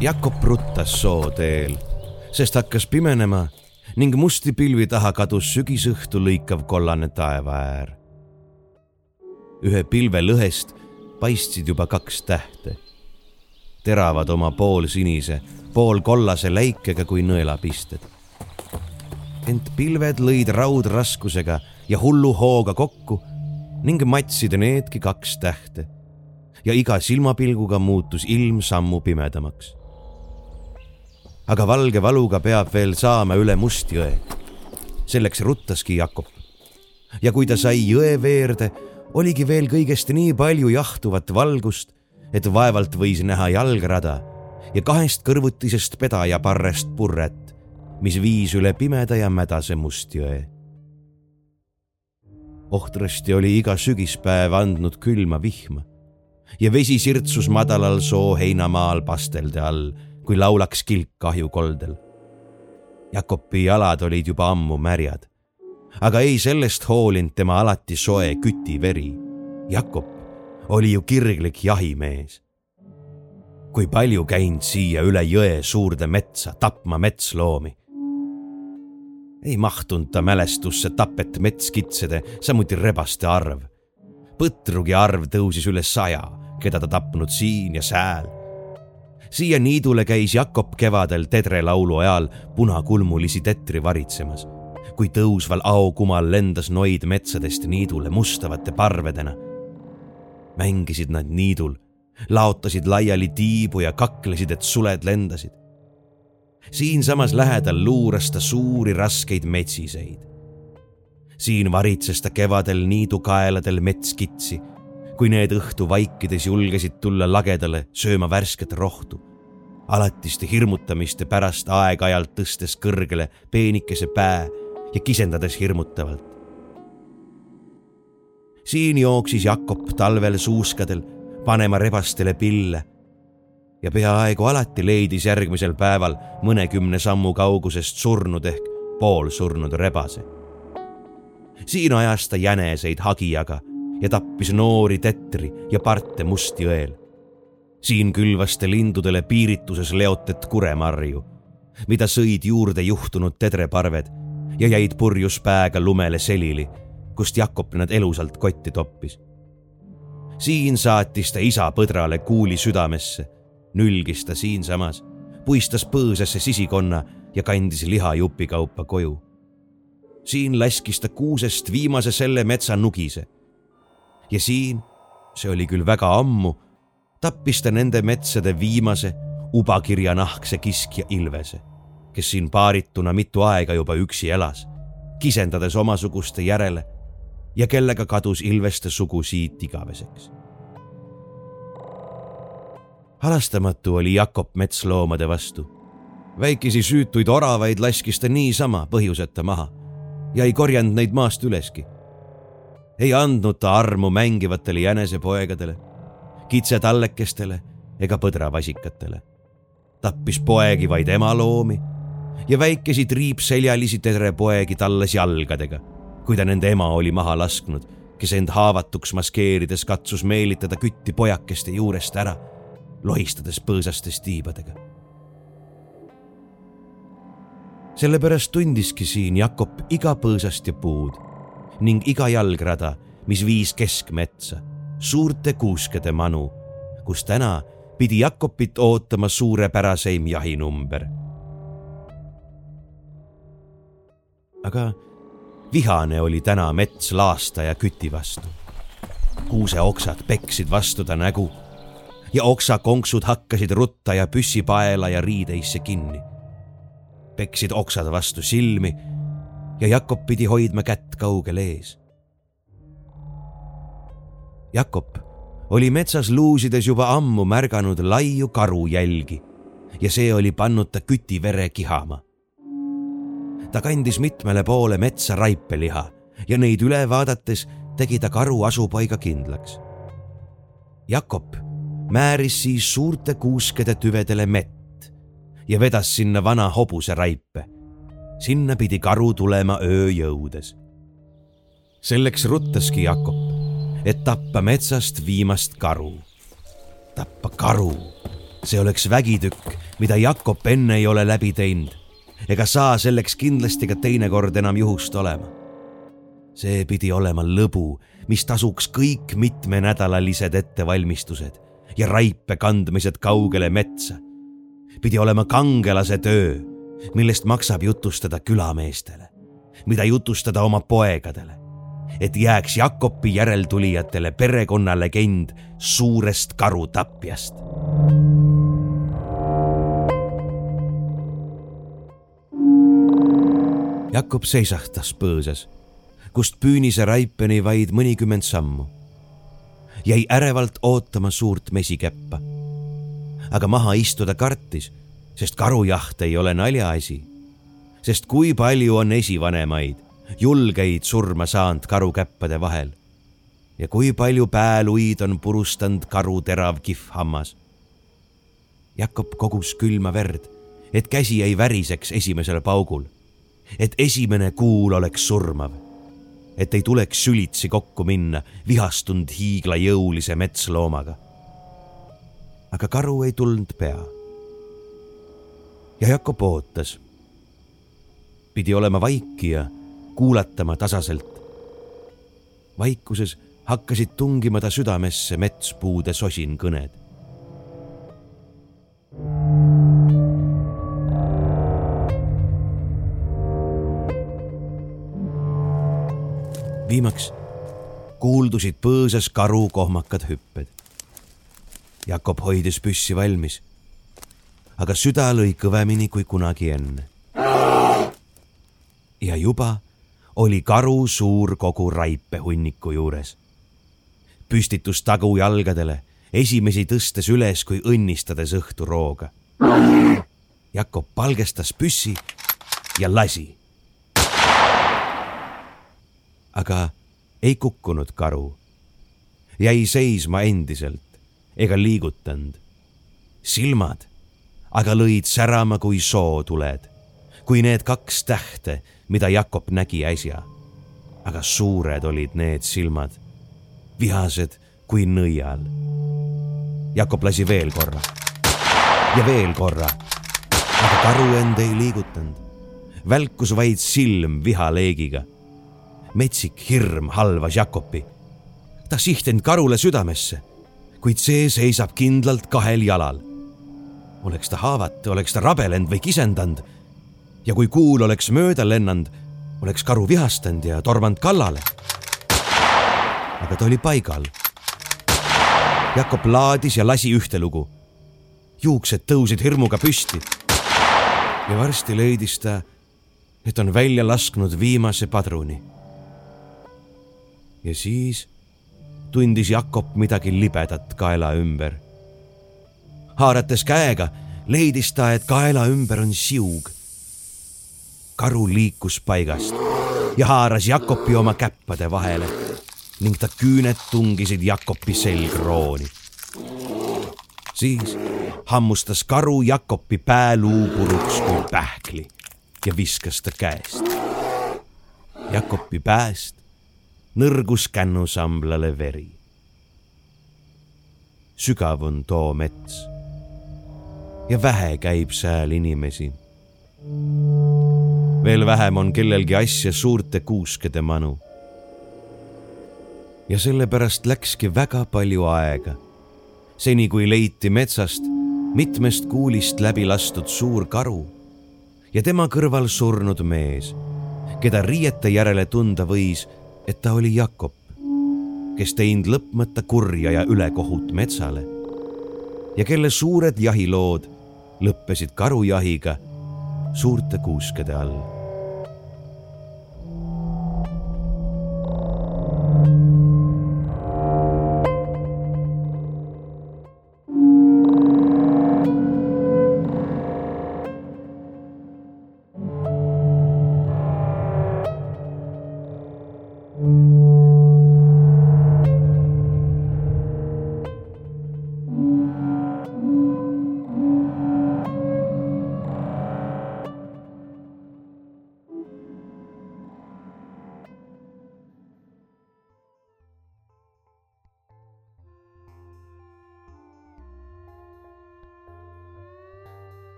Jakob ruttas sooteel, sest hakkas pimenema ning musti pilvi taha kadus sügisõhtu lõikav kollane taevaäär. ühe pilve lõhest paistsid juba kaks tähte. teravad oma poolsinise, poolkollase läikega kui nõelapisted. ent pilved lõid raudraskusega ja hullu hooga kokku ning matsid needki kaks tähte ja iga silmapilguga muutus ilm sammu pimedamaks aga valge valuga peab veel saama üle Mustjõe. selleks ruttaski Jakob. ja kui ta sai jõe veerde, oligi veel kõigest nii palju jahtuvat valgust, et vaevalt võis näha jalgrada ja kahest kõrvutisest peda ja parrest purret, mis viis üle pimeda ja mädase Mustjõe. ohtrasti oli iga sügispäev andnud külma vihma ja vesi sirtsus madalal soo heinamaal pastelde all kui laulaks kilk kahjukoldel. Jakobi jalad olid juba ammu märjad, aga ei sellest hoolinud tema alati soe kütiveri. Jakob oli ju kirglik jahimees. kui palju käinud siia üle jõe suurde metsa tapma metsloomi. ei mahtunud ta mälestusse tapet metskitsede, samuti rebaste arv. põtrugi arv tõusis üle saja, keda ta tapnud siin ja sääl siia niidule käis Jakob kevadel tedrelaulu ajal punakulmulisi tetri varitsemas, kui tõusval aokumal lendas noid metsadest niidule mustavate parvedena. mängisid nad niidul, laotasid laiali tiibu ja kaklesid, et suled lendasid. siinsamas lähedal luuras ta suuri raskeid metsiseid. siin varitses ta kevadel niidukaeladel metskitsi kui need õhtu vaikides julgesid tulla lagedale sööma värsket rohtu. alatiste hirmutamiste pärast aeg-ajalt tõstes kõrgele peenikese pää ja kisendades hirmutavalt. siin jooksis Jakob talvel suuskadel panema rebastele pille ja peaaegu alati leidis järgmisel päeval mõnekümne sammu kaugusest surnud ehk poolsurnud rebase. siin ajas ta jäneseid hagijaga ja tappis noori tetri ja parte Mustjõel. siin külvas ta lindudele piirituses leotet kuremarju, mida sõid juurde juhtunud tedreparved ja jäid purjus pääga lumele selili, kust Jakob nad elusalt kotti toppis. siin saatis ta isa põdrale kuuli südamesse, nülgis ta siinsamas, puistas põõsasse sisikonna ja kandis liha jupikaupa koju. siin laskis ta kuusest viimase selle metsa nugise ja siin, see oli küll väga ammu, tappis ta nende metsade viimase ubakirjanahkse kiskja Ilvese, kes siin paarituna mitu aega juba üksi elas, kisendades omasuguste järele ja kellega kadus Ilveste sugu siit igaveseks. halastamatu oli Jakob metsloomade vastu. väikesi süütuid oravaid laskis ta niisama põhjuseta maha ja ei korjanud neid maast üleski ei andnud ta armu mängivatele jänesepoegadele, kitsetallekestele ega põdravasikatele. tappis poegi vaid emaloomi ja väikesi triipseljalisi tedrepoegi tallas jalgadega, kui ta nende ema oli maha lasknud, kes end haavatuks maskeerides katsus meelitada kütti pojakeste juurest ära, lohistades põõsastes tiibadega. sellepärast tundiski siin Jakob iga põõsast ja puud ning iga jalgrada, mis viis keskmetsa, suurte kuuskede manu, kus täna pidi Jakobit ootama suurepäraseim jahinumber. aga vihane oli täna mets laasta ja küti vastu. kuuseoksad peksid vastu ta nägu ja oksakonksud hakkasid rutta ja püssipaela ja riideisse kinni. peksid oksad vastu silmi ja Jakob pidi hoidma kätt kaugel ees. Jakob oli metsas luusides juba ammu märganud laiu karujälgi ja see oli pannud ta küti vere kihama. ta kandis mitmele poole metsa raipeliha ja neid üle vaadates tegi ta karu asupaiga kindlaks. Jakob määris siis suurte kuuskede tüvedele mett ja vedas sinna vana hobuse raipe sinna pidi karu tulema öö jõudes. selleks ruttaski Jakob, et tappa metsast viimast karu. tappa karu, see oleks vägitükk, mida Jakob enne ei ole läbi teinud ega saa selleks kindlasti ka teinekord enam juhust olema. see pidi olema lõbu, mis tasuks kõik mitmenädalalised ettevalmistused ja raipe kandmised kaugele metsa. pidi olema kangelase töö, millest maksab jutustada külameestele, mida jutustada oma poegadele, et jääks Jakobi järeltulijatele perekonnalegend suurest karutapjast Jakob seisahtas põõsas, kust püünise raipeni vaid mõnikümmend sammu. jäi ärevalt ootama suurt mesikäppa. aga maha istuda kartis, sest karujaht ei ole naljaasi. sest kui palju on esivanemaid, julgeid surma saanud karukäppade vahel ja kui palju pääluid on purustanud karu terav kihvhammas. Jakob kogus külma verd, et käsi ei väriseks esimesel paugul et esimene kuul oleks surmav, et ei tuleks sülitsi kokku minna vihastunud hiiglajõulise metsloomaga. aga karu ei tulnud pea. Ja Jakob ootas. pidi olema vaiki ja kuulatama tasaselt. vaikuses hakkasid tungima ta südamesse metspuude sosin kõned. viimaks kuuldusid põõsas karu kohmakad hüpped. Jakob hoidis püssi valmis, aga süda lõi kõvemini kui kunagi enne. ja juba oli karu suur kogu raipehunniku juures. püstitus tagujalgadele, esimesi tõstes üles kui õnnistades õhtu rooga. Jakob palgestas püssi ja lasi aga ei kukkunud karu. jäi seisma endiselt ega liigutanud. silmad aga lõid särama kui sootuled, kui need kaks tähte, mida Jakob nägi äsja. aga suured olid need silmad, vihased kui nõial. Jakob lasi veel korra ja veel korra, aga karu end ei liigutanud. välkus vaid silm vihaleegiga metsik hirm halvas Jakobi. ta sihtinud karule südamesse, kuid see seisab kindlalt kahel jalal. Oleks ta haavatu, oleks ta rabelenud või kisendanud ja kui kuul oleks mööda lennanud, oleks karu vihastanud ja tormanud kallale. aga ta oli paigal. Jakob laadis ja lasi ühte lugu. juuksed tõusid hirmuga püsti. ja varsti leidis ta, et on välja lasknud viimase padruni ja siis tundis Jakob midagi libedat kaela ümber. Haarates käega, leidis ta, et kaela ümber on siug. karu liikus paigast ja haaras Jakobi oma käppade vahele ning ta küüned tungisid Jakobi selgrooni. siis hammustas karu Jakobi pääluu puruks kui pähkli ja viskas ta käest. Jakobi pääst nõrgus kännusamblale veri. sügav on too mets ja vähe käib sääl inimesi. veel vähem on kellelgi asja suurte kuuskede manu. ja sellepärast läkski väga palju aega, seni kui leiti metsast mitmest kuulist läbi lastud suur karu ja tema kõrval surnud mees, keda riiete järele tunda võis et ta oli Jakob, kes teinud lõpmata kurja ja ülekohut metsale ja kelle suured jahilood lõppesid karujahiga suurte kuuskede all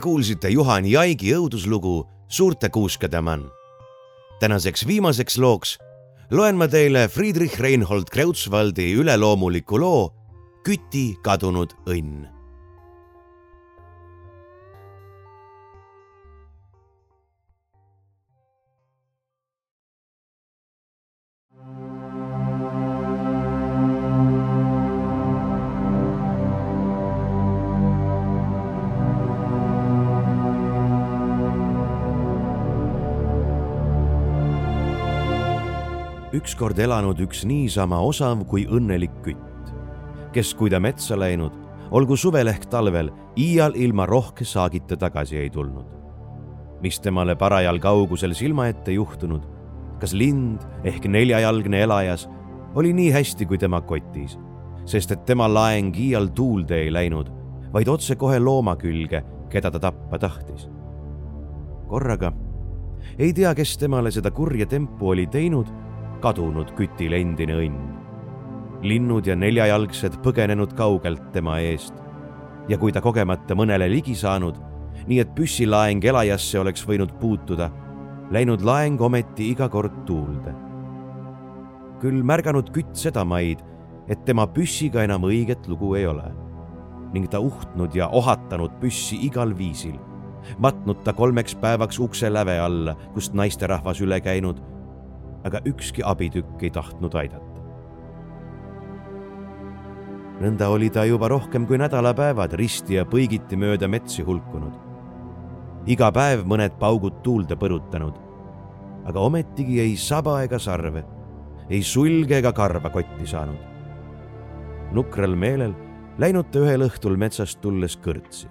Te kuulsite Juhan Jaigi õuduslugu Suurte kuuskede mann. tänaseks viimaseks looks loen ma teile Friedrich Reinhold Kreutzwaldi üleloomuliku loo Küti kadunud õnn ükskord elanud üks niisama osav kui õnnelik kütt, kes, kui ta metsa läinud, olgu suvel ehk talvel, iial ilma rohke saagita tagasi ei tulnud. mis temale parajal kaugusel silma ette juhtunud, kas lind ehk neljajalgne elajas oli nii hästi kui tema kotis, sest et tema laeng iial tuulde ei läinud, vaid otsekohe looma külge, keda ta tappa tahtis. korraga ei tea, kes temale seda kurja tempu oli teinud kadunud kütil endine õnn. linnud ja neljajalgsed põgenenud kaugelt tema eest ja kui ta kogemata mõnele ligi saanud, nii et püssilaeng elajasse oleks võinud puutuda, läinud laeng ometi iga kord tuulde. küll märganud kütt sedamaid, et tema püssiga enam õiget lugu ei ole ning ta uhtnud ja ohatanud püssi igal viisil matnud ta kolmeks päevaks ukse läve alla, kust naisterahvas üle käinud aga ükski abitükk ei tahtnud aidata. nõnda oli ta juba rohkem kui nädalapäevad risti ja põigiti mööda metsi hulkunud. iga päev mõned paugud tuulde põrutanud, aga ometigi ei saba ega sarve, ei sulge ega karva kotti saanud. nukral meelel läinud ta ühel õhtul metsast tulles kõrtsi,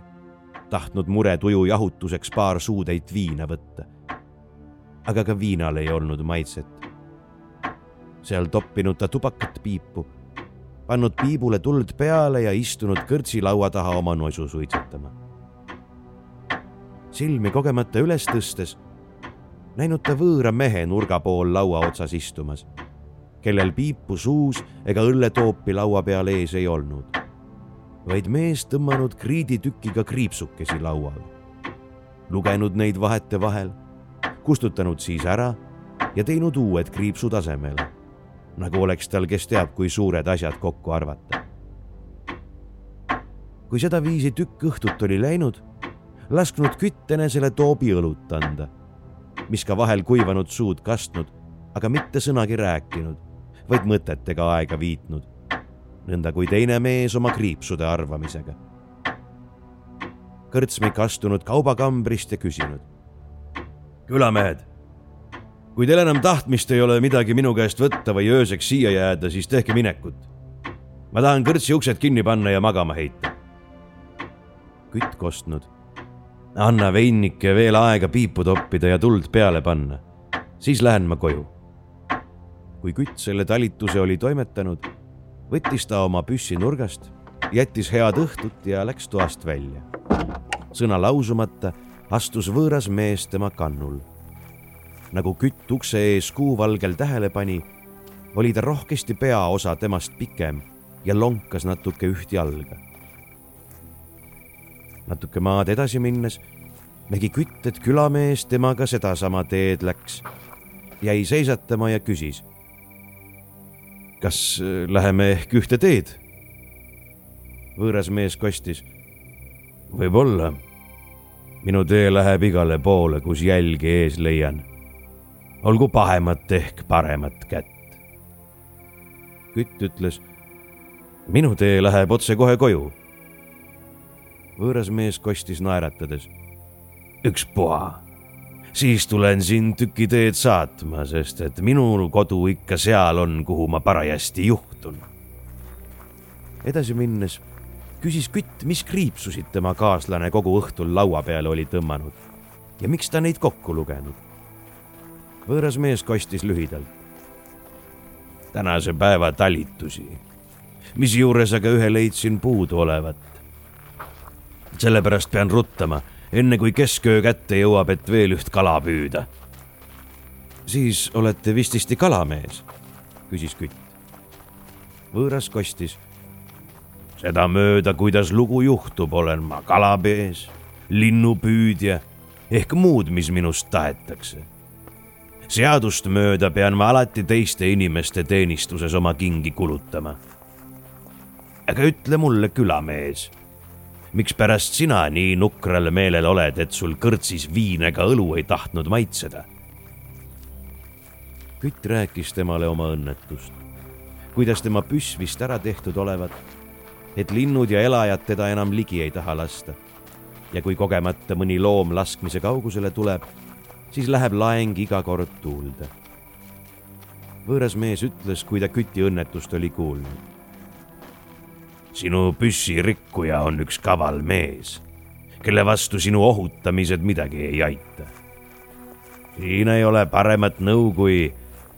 tahtnud muretuju jahutuseks paar suutäit viina võtta aga ka viinal ei olnud maitset seal toppinud ta tubakat piipu, pannud piibule tuld peale ja istunud kõrtsilaua taha oma nosu suitsetama. silmi kogemata üles tõstes näinud ta võõra mehe nurga pool laua otsas istumas, kellel piipu suus ega õlletoopi laua peal ees ei olnud, vaid mees tõmmanud kriiditükiga kriipsukesi laual, lugenud neid vahetevahel, kustutanud siis ära ja teinud uued kriipsud asemele nagu oleks tal kes teab, kui suured asjad kokku arvata. kui sedaviisi tükk õhtut oli läinud, lasknud kütt enesele toobi õlut anda, mis ka vahel kuivanud suud kastnud, aga mitte sõnagi rääkinud, vaid mõtetega aega viitnud, nõnda kui teine mees oma kriipsude arvamisega. kõrtsmik astunud kaubakambrist ja küsinud. külamehed kui teil enam tahtmist ei ole midagi minu käest võtta või ööseks siia jääda, siis tehke minekut. ma tahan kõrtsi uksed kinni panna ja magama heita. kütt kostnud. anna veinike veel aega piipu toppida ja tuld peale panna, siis lähen ma koju. kui kütt selle talituse oli toimetanud, võttis ta oma püssi nurgast, jättis head õhtut ja läks toast välja. sõna lausumata astus võõras mees tema kannul nagu kütt ukse ees kuuvalgel tähele pani, oli ta rohkesti peaosa temast pikem ja lonkas natuke üht jalga. natuke maad edasi minnes nägi kütt, et külamees temaga sedasama teed läks, jäi seisatama ja küsis. kas äh, läheme ehk ühte teed? võõras mees kostis. võib-olla. minu tee läheb igale poole, kus jälgi ees leian olgu pahemat ehk paremat kätt. kütt ütles. minu tee läheb otsekohe koju. võõras mees kostis naeratades. ükspuha, siis tulen sind tüki teed saatma, sest et minu kodu ikka seal on, kuhu ma parajasti juhtun. edasi minnes küsis kütt, mis kriipsusid tema kaaslane kogu õhtul laua peale oli tõmmanud ja miks ta neid kokku lugenud võõras mees kostis lühidalt. tänase päeva talitusi, mis juures aga ühe leidsin puudu olevat. sellepärast pean ruttama, enne kui kesköö kätte jõuab, et veel üht kala püüda. siis olete vististi kalamees, küsis kütt. võõras kostis sedamööda, kuidas lugu juhtub, olen ma kalamees linnupüüdja ehk muud, mis minust tahetakse. Seadust mööda pean ma alati teiste inimeste teenistuses oma kingi kulutama. aga ütle mulle, külamees, mikspärast sina nii nukral meelel oled, et sul kõrtsis viin ega õlu ei tahtnud maitseda? kütt rääkis temale oma õnnetust, kuidas tema püss vist ära tehtud olevat, et linnud ja elajad teda enam ligi ei taha lasta ja kui kogemata mõni loom laskmise kaugusele tuleb, siis läheb laeng iga kord tuulde. võõras mees ütles, kui ta küti õnnetust oli kuulnud. sinu püssirikkuja on üks kaval mees, kelle vastu sinu ohutamised midagi ei aita. siin ei ole paremat nõu, kui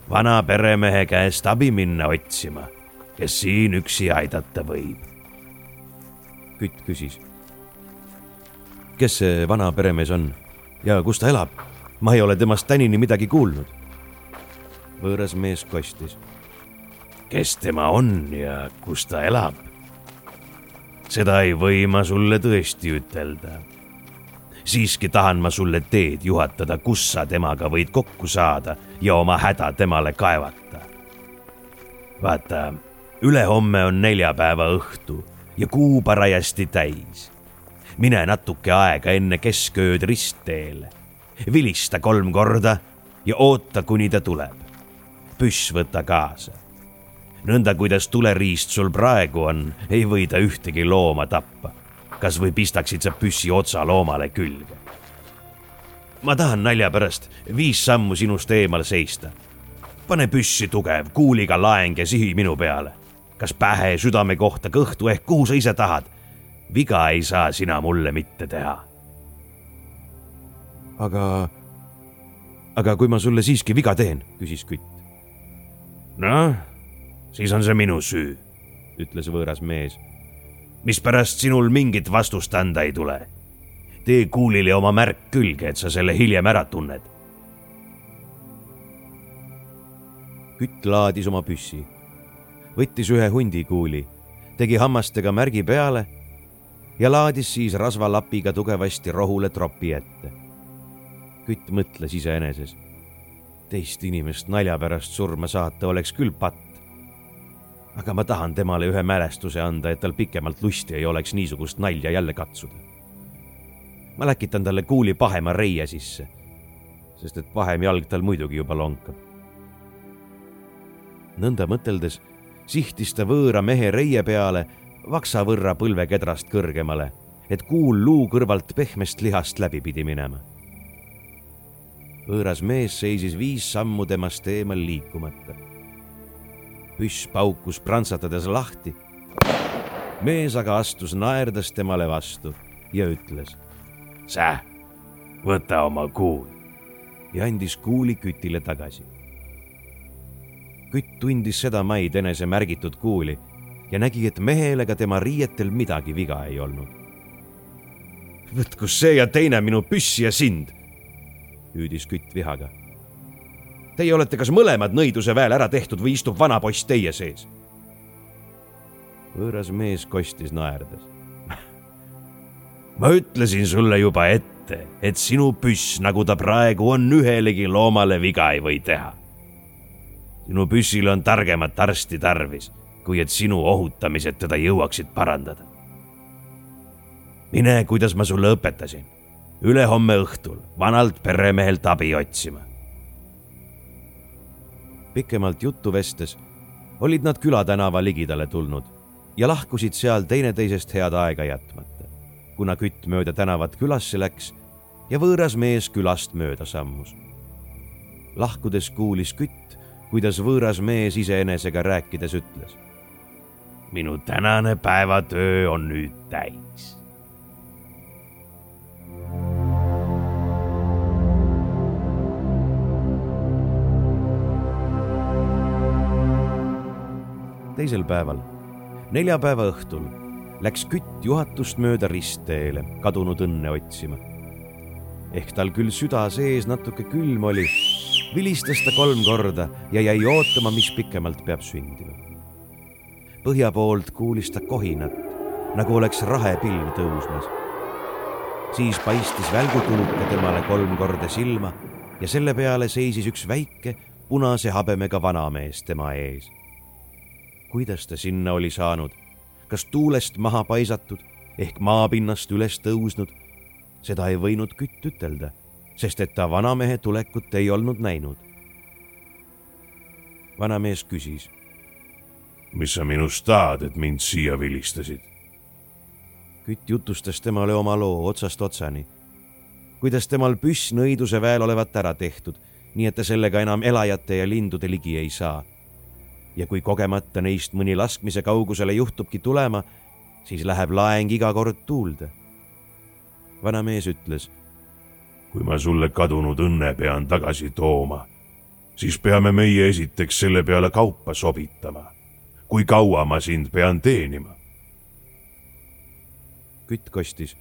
vana peremehe käest abi minna otsima, kes siin üksi aidata võib. kütt küsis kes see vana peremees on ja kus ta elab? Ma ei ole temast tänini midagi kuulnud. võõras mees kostis. kes tema on ja kus ta elab? seda ei või ma sulle tõesti ütelda. siiski tahan ma sulle teed juhatada, kus sa temaga võid kokku saada ja oma häda temale kaevata. vaata, ülehomme on neljapäeva õhtu ja kuu parajasti täis mine natuke aega enne keskööd ristteele. Vilista kolm korda ja oota, kuni ta tuleb. püss võta kaasa. nõnda, kuidas tuleriist sul praegu on, ei või ta ühtegi looma tappa. kas või pistaksid sa püssi otsa loomale külge? ma tahan nalja pärast viis sammu sinust eemal seista. pane püssi tugev, kuuliga laeng ja sihi minu peale. kas pähe, südame kohta, kõhtu ehk kuhu sa ise tahad viga ei saa sina mulle mitte teha. Aga, aga kui ma sulle siiski viga teen, küsis kütt. noh, siis on see minu süü, ütles võõras mees. mispärast sinul mingit vastust anda ei tule? tee kuulile oma märk külge, et sa selle hiljem ära tunned. kütt laadis oma püssi, võttis ühe hundikuuli, tegi hammastega märgi peale ja laadis siis rasvalapiga tugevasti rohule tropi ette. Kütt mõtles iseeneses. teist inimest nalja pärast surma saata oleks küll patt. aga ma tahan temale ühe mälestuse anda, et tal pikemalt lusti ei oleks niisugust nalja jälle katsuda. ma läkitan talle kuuli pahema reie sisse, sest et pahem jalg tal muidugi juba lonkab. nõnda mõteldes sihtis ta võõra mehe reie peale vaksa võrra põlvekedrast kõrgemale, et kuul luu kõrvalt pehmest lihast läbi pidi minema. Võõras mees seisis viis sammu temast eemal liikumata. püss paukus prantsatades lahti. mees aga astus naerdes temale vastu ja ütles. Sä, võta oma kuul ja andis kuuli kütile tagasi. kütt tundis seda maid enese märgitud kuuli ja nägi, et mehel ega tema riietel midagi viga ei olnud. võtku see ja teine minu püssi ja sind, hüüdis kütt vihaga. Teie olete kas mõlemad nõiduse väel ära tehtud või istub vana poiss teie sees? võõras mees kostis naerdes. ma ütlesin sulle juba ette, et sinu püss, nagu ta praegu on, ühelegi loomale viga ei või teha. sinu püssil on targemat arsti tarvis kui et sinu ohutamised teda jõuaksid parandada. mine, kuidas ma sulle õpetasin, ülehomme õhtul vanalt peremehelt abi otsima. pikemalt juttu vestes olid nad külatänava ligidale tulnud ja lahkusid seal teineteisest head aega jätmata, kuna kütt mööda tänavat külasse läks ja võõras mees külast mööda sammus. lahkudes kuulis kütt, kuidas võõras mees iseenesega rääkides ütles minu tänane päevatöö on nüüd täis. Teisel päeval, neljapäeva õhtul, läks kütt juhatust mööda ristteele kadunud õnne otsima. ehk tal küll süda sees natuke külm oli, vilistas ta kolm korda ja jäi ootama, mis pikemalt peab sündima põhja poolt kuulis ta kohinat, nagu oleks rahepilv tõusmas. siis paistis välgutuluka temale kolm korda silma ja selle peale seisis üks väike punase habemega vanamees tema ees. Kuidas ta sinna oli saanud, kas tuulest maha paisatud ehk maapinnast üles tõusnud, seda ei võinud kütt ütelda, sest et ta vanamehe tulekut ei olnud näinud. vanamees küsis. mis sa minust tahad, et mind siia vilistasid? kütt jutustas temale oma loo otsast otsani. kuidas temal püss nõiduse väel olevat ära tehtud, nii et ta sellega enam elajate ja lindude ligi ei saa. Ja kui kogemata neist mõni laskmise kaugusele juhtubki tulema, siis läheb laeng iga kord tuulde. vanamees ütles. kui ma sulle kadunud õnne pean tagasi tooma, siis peame meie esiteks selle peale kaupa sobitama. kui kaua ma sind pean teenima? kütt kostis.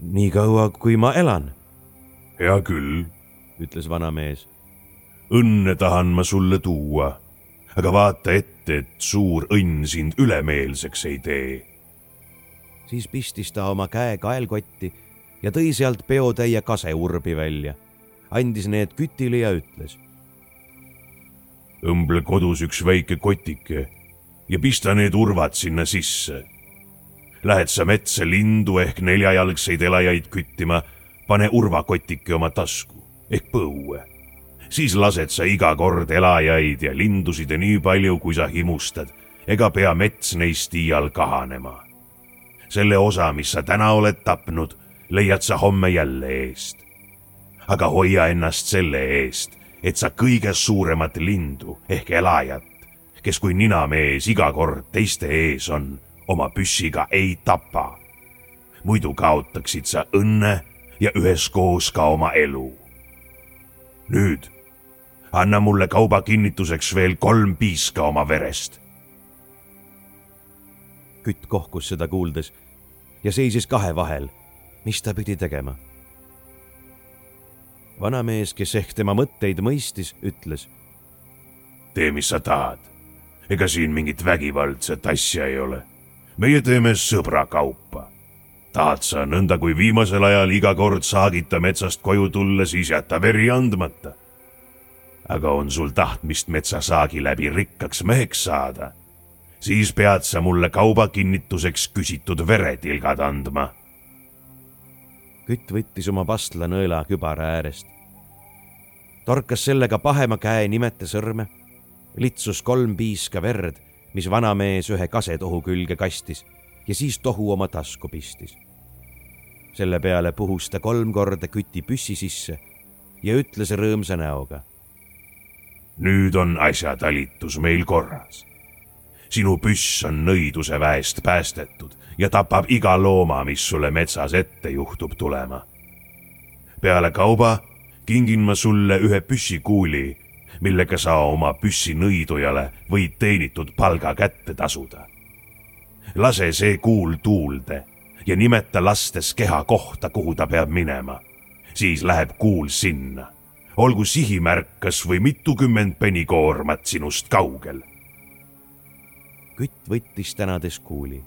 nii kaua, kui ma elan. hea küll, ütles vanamees. õnne tahan ma sulle tuua, aga vaata ette, et suur õnn sind ülemeelseks ei tee siis pistis ta oma käe kaelkotti ja tõi sealt peotäie kaseurbi välja. andis need kütile ja ütles. õmble kodus üks väike kotike ja pista need urvad sinna sisse. Lähed sa metsa lindu ehk neljajalgseid elajaid küttima, pane urvakotike oma tasku ehk põue. Siis lased sa iga kord elajaid ja lindusid ja nii palju, kui sa himustad, ega pea mets neist iial kahanema selle osa, mis sa täna oled tapnud, leiad sa homme jälle eest. aga hoia ennast selle eest, et sa kõige suuremat lindu ehk elajat, kes kui ninamees iga kord teiste ees on, oma püssiga ei tapa. muidu kaotaksid sa õnne ja üheskoos ka oma elu. nüüd anna mulle kauba kinnituseks veel kolm piiska oma verest kütt kohkus seda kuuldes ja seisis kahe vahel. mis ta pidi tegema? vanamees, kes ehk tema mõtteid mõistis, ütles. tee, mis sa tahad. ega siin mingit vägivaldset asja ei ole. meie teeme sõbrakaupa. tahad sa nõnda, kui viimasel ajal iga kord saagita metsast koju tulla, siis jäta veri andmata. Aga on sul tahtmist metsasaagi läbi rikkaks meheks saada siis pead sa mulle kauba kinnituseks küsitud veretilgad andma. kütt võttis oma pastla nõela kübara äärest, torkas sellega pahema käe nimete sõrme, litsus kolm piiska verd, mis vanamees ühe kasetohu külge kastis ja siis tohu oma tasku pistis. selle peale puhus ta kolm korda küti püssi sisse ja ütles rõõmsa näoga. Nüüd on asjatalitus meil korras sinu püss on nõiduse väest päästetud ja tapab iga looma, mis sulle metsas ette juhtub tulema. peale kauba kingin ma sulle ühe püssikuuli, millega sa oma püssinõidujale võid teenitud palga kätte tasuda. lase see kuul tuulde ja nimeta lastes keha kohta, kuhu ta peab minema. siis läheb kuul sinna. Olgu sihimärk kas või mitukümmend penikoormat sinust kaugel kütt võttis tänades kuuli.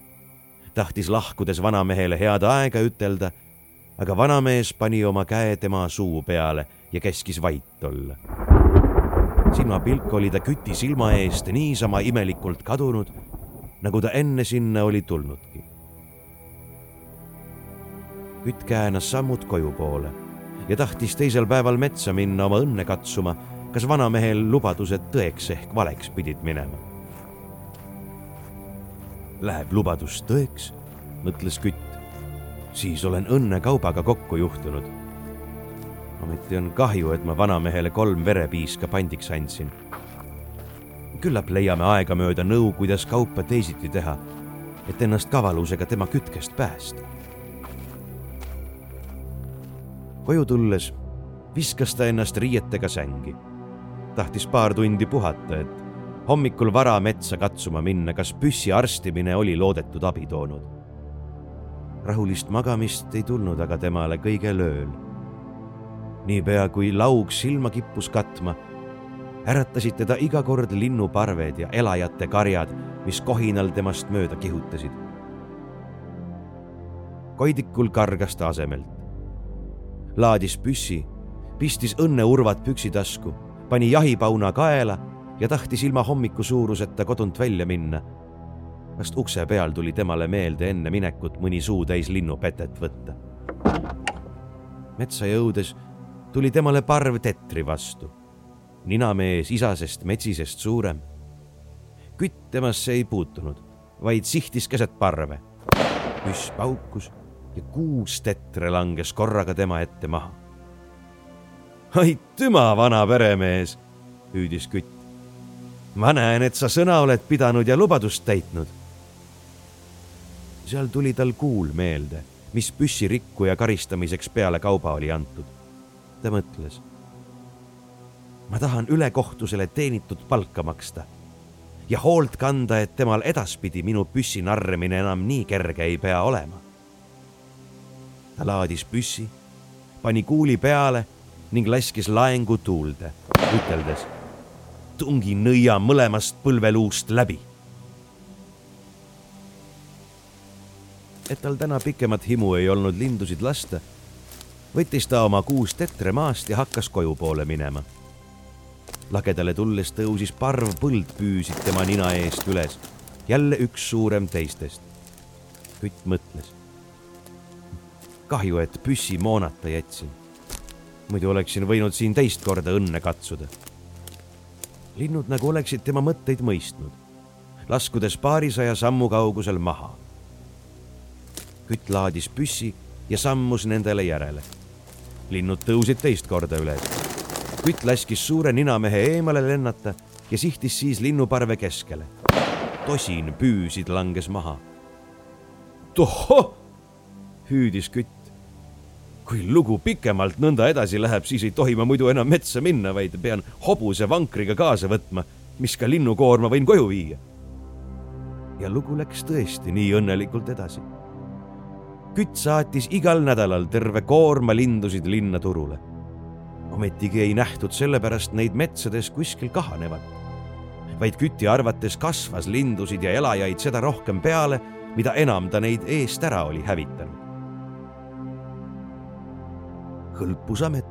tahtis lahkudes vanamehele head aega ütelda, aga vanamees pani oma käe tema suu peale ja käskis vait olla. silmapilk oli ta küti silma eest niisama imelikult kadunud, nagu ta enne sinna oli tulnudki. kütt käänas sammud koju poole ja tahtis teisel päeval metsa minna oma õnne katsuma, kas vanamehel lubadused tõeks ehk valeks pidid minema Läheb lubadus tõeks, mõtles kütt. siis olen õnnekaubaga kokku juhtunud. ometi on kahju, et ma vanamehele kolm verepiiska pandiks andsin. küllap leiame aegamööda nõu, kuidas kaupa teisiti teha, et ennast kavalusega tema kütkest päästa. Koju tulles viskas ta ennast riietega sängi. tahtis paar tundi puhata, et hommikul vara metsa katsuma minna, kas püssi arstimine oli loodetud abi toonud. rahulist magamist ei tulnud aga temale kõige lööl. niipea kui laug silma kippus katma, äratasid teda iga kord linnuparved ja elajate karjad, mis kohinal temast mööda kihutasid. koidikul kargas ta asemelt laadis püssi, pistis õnneurvad püksitasku, pani jahipauna kaela ja tahtis ilma hommikusuuruseta kodunt välja minna. vast ukse peal tuli temale meelde enne minekut mõni suutäis linnupetet võtta. metsa jõudes tuli temale parv tetri vastu. ninamees isasest metsisest suurem. kütt temasse ei puutunud, vaid sihtis keset parve. püss paukus ja kuus tetre langes korraga tema ette maha. aitüma, vana peremees, hüüdis kütt ma näen, et sa sõna oled pidanud ja lubadust täitnud. seal tuli tal kuul meelde, mis püssirikkuja karistamiseks peale kauba oli antud. ta mõtles. ma tahan ülekohtusele teenitud palka maksta ja hoolt kanda, et temal edaspidi minu püssi narrimine enam nii kerge ei pea olema. Ta laadis püssi, pani kuuli peale ning laskis laengu tuulde, üteldes tungi nõia mõlemast põlveluust läbi. et tal täna pikemat himu ei olnud lindusid lasta, võttis ta oma kuus tetre maast ja hakkas koju poole minema. lagedale tulles tõusis parv põldpüüsid tema nina eest üles, jälle üks suurem teistest. kütt mõtles. Kahju, et püssi moonata jätsin. muidu oleksin võinud siin teist korda õnne katsuda linnud nagu oleksid tema mõtteid mõistnud, laskudes paarisaja sammu kaugusel maha. kütt laadis püssi ja sammus nendele järele. linnud tõusid teist korda üles. kütt laskis suure ninamehe eemale lennata ja sihtis siis linnuparve keskele. tosin püüsid langes maha. tohoh, hüüdis kütt kui lugu pikemalt nõnda edasi läheb, siis ei tohi ma muidu enam metsa minna, vaid pean hobuse vankriga kaasa võtma, mis ka linnukoorma võin koju viia. ja lugu läks tõesti nii õnnelikult edasi. kütt saatis igal nädalal terve koorma lindusid linna turule. ometigi ei nähtud sellepärast neid metsades kuskil kahanevat, vaid küti arvates kasvas lindusid ja elajaid seda rohkem peale, mida enam ta neid eest ära oli hävitanud hõlpusamet,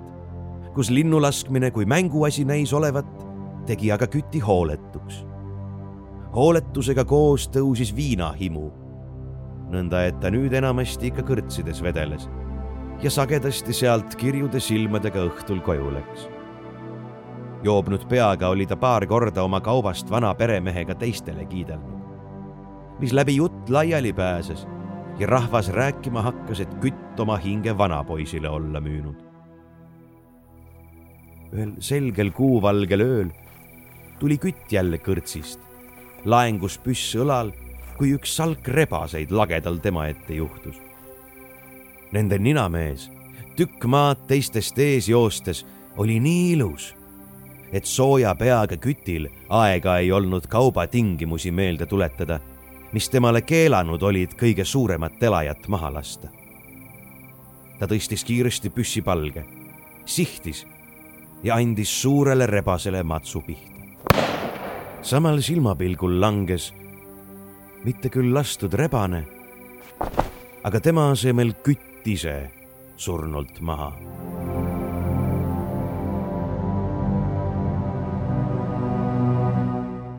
kus linnu laskmine kui mänguasi näis olevat, tegi aga küti hooletuks. hooletusega koos tõusis viinahimu, nõnda et ta nüüd enamasti ikka kõrtsides vedeles ja sagedasti sealt kirjude silmadega õhtul koju läks. joobnud peaga oli ta paar korda oma kaubast vana peremehega teistele kiidelnud, mis läbi jutt laiali pääses ja rahvas rääkima hakkas, et kütt oma hinge vanapoisile olla müünud. ühel selgel kuuvalgel ööl tuli kütt jälle kõrtsist, laengus püss õlal, kui üks salk rebaseid lagedal tema ette juhtus. Nende ninamees, tükk maad teistest ees joostes, oli nii ilus, et sooja peaga kütil aega ei olnud kaubatingimusi meelde tuletada mis temale keelanud olid kõige suuremat elajat maha lasta. ta tõstis kiiresti püssi palge, sihtis ja andis suurele rebasele matsu pihta. samal silmapilgul langes mitte küll lastud rebane, aga tema asemel kütt ise surnult maha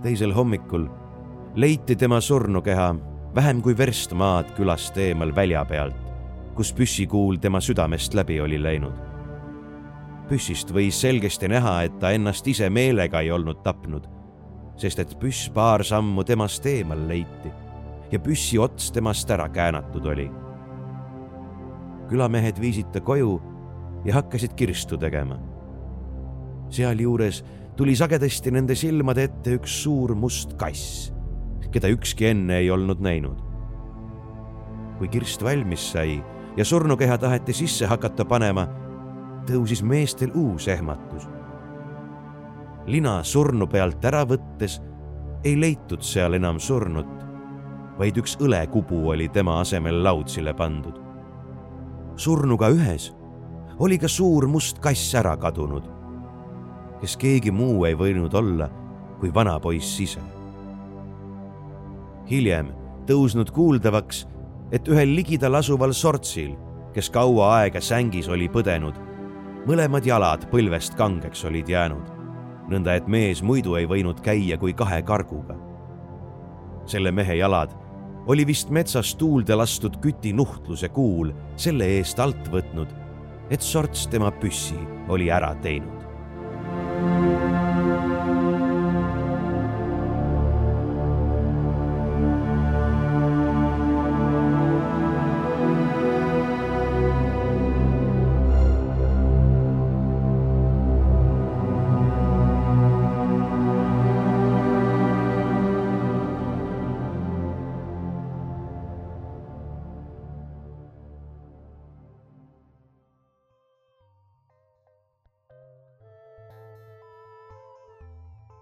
teisel hommikul leiti tema surnukeha vähem kui verst maad külast eemal välja pealt, kus püssikuul tema südamest läbi oli läinud. püssist võis selgesti näha, et ta ennast ise meelega ei olnud tapnud, sest et püss paar sammu temast eemal leiti ja püssi ots temast ära käänatud oli. külamehed viisid ta koju ja hakkasid kirstu tegema. sealjuures tuli sagedasti nende silmade ette üks suur must kass keda ükski enne ei olnud näinud. kui kirst valmis sai ja surnukeha taheti sisse hakata panema, tõusis meestel uus ehmatus. lina surnu pealt ära võttes ei leitud seal enam surnut, vaid üks õlekubu oli tema asemel laudsile pandud. surnuga ühes oli ka suur must kass ära kadunud, kes keegi muu ei võinud olla kui vanapoiss ise hiljem tõusnud kuuldavaks, et ühel ligidal asuval sortsil kes kaua aega sängis oli põdenud. mõlemad jalad põlvest kangeks olid jäänud, nõnda et mees muidu ei võinud käia kui kahe karguga. selle mehe jalad oli vist metsas tuulde lastud küti nuhtluse kuul selle eest alt võtnud, et sorts tema püssi oli ära teinud.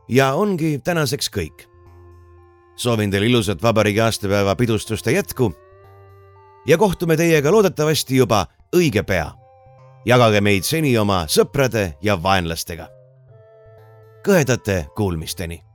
Ja ongi tänaseks kõik. soovin teile ilusat vabariigi aastapäeva pidustuste jätku. ja kohtume teiega loodetavasti juba õige pea. jagage meid seni oma sõprade ja vaenlastega. kõhedate kuulmisteni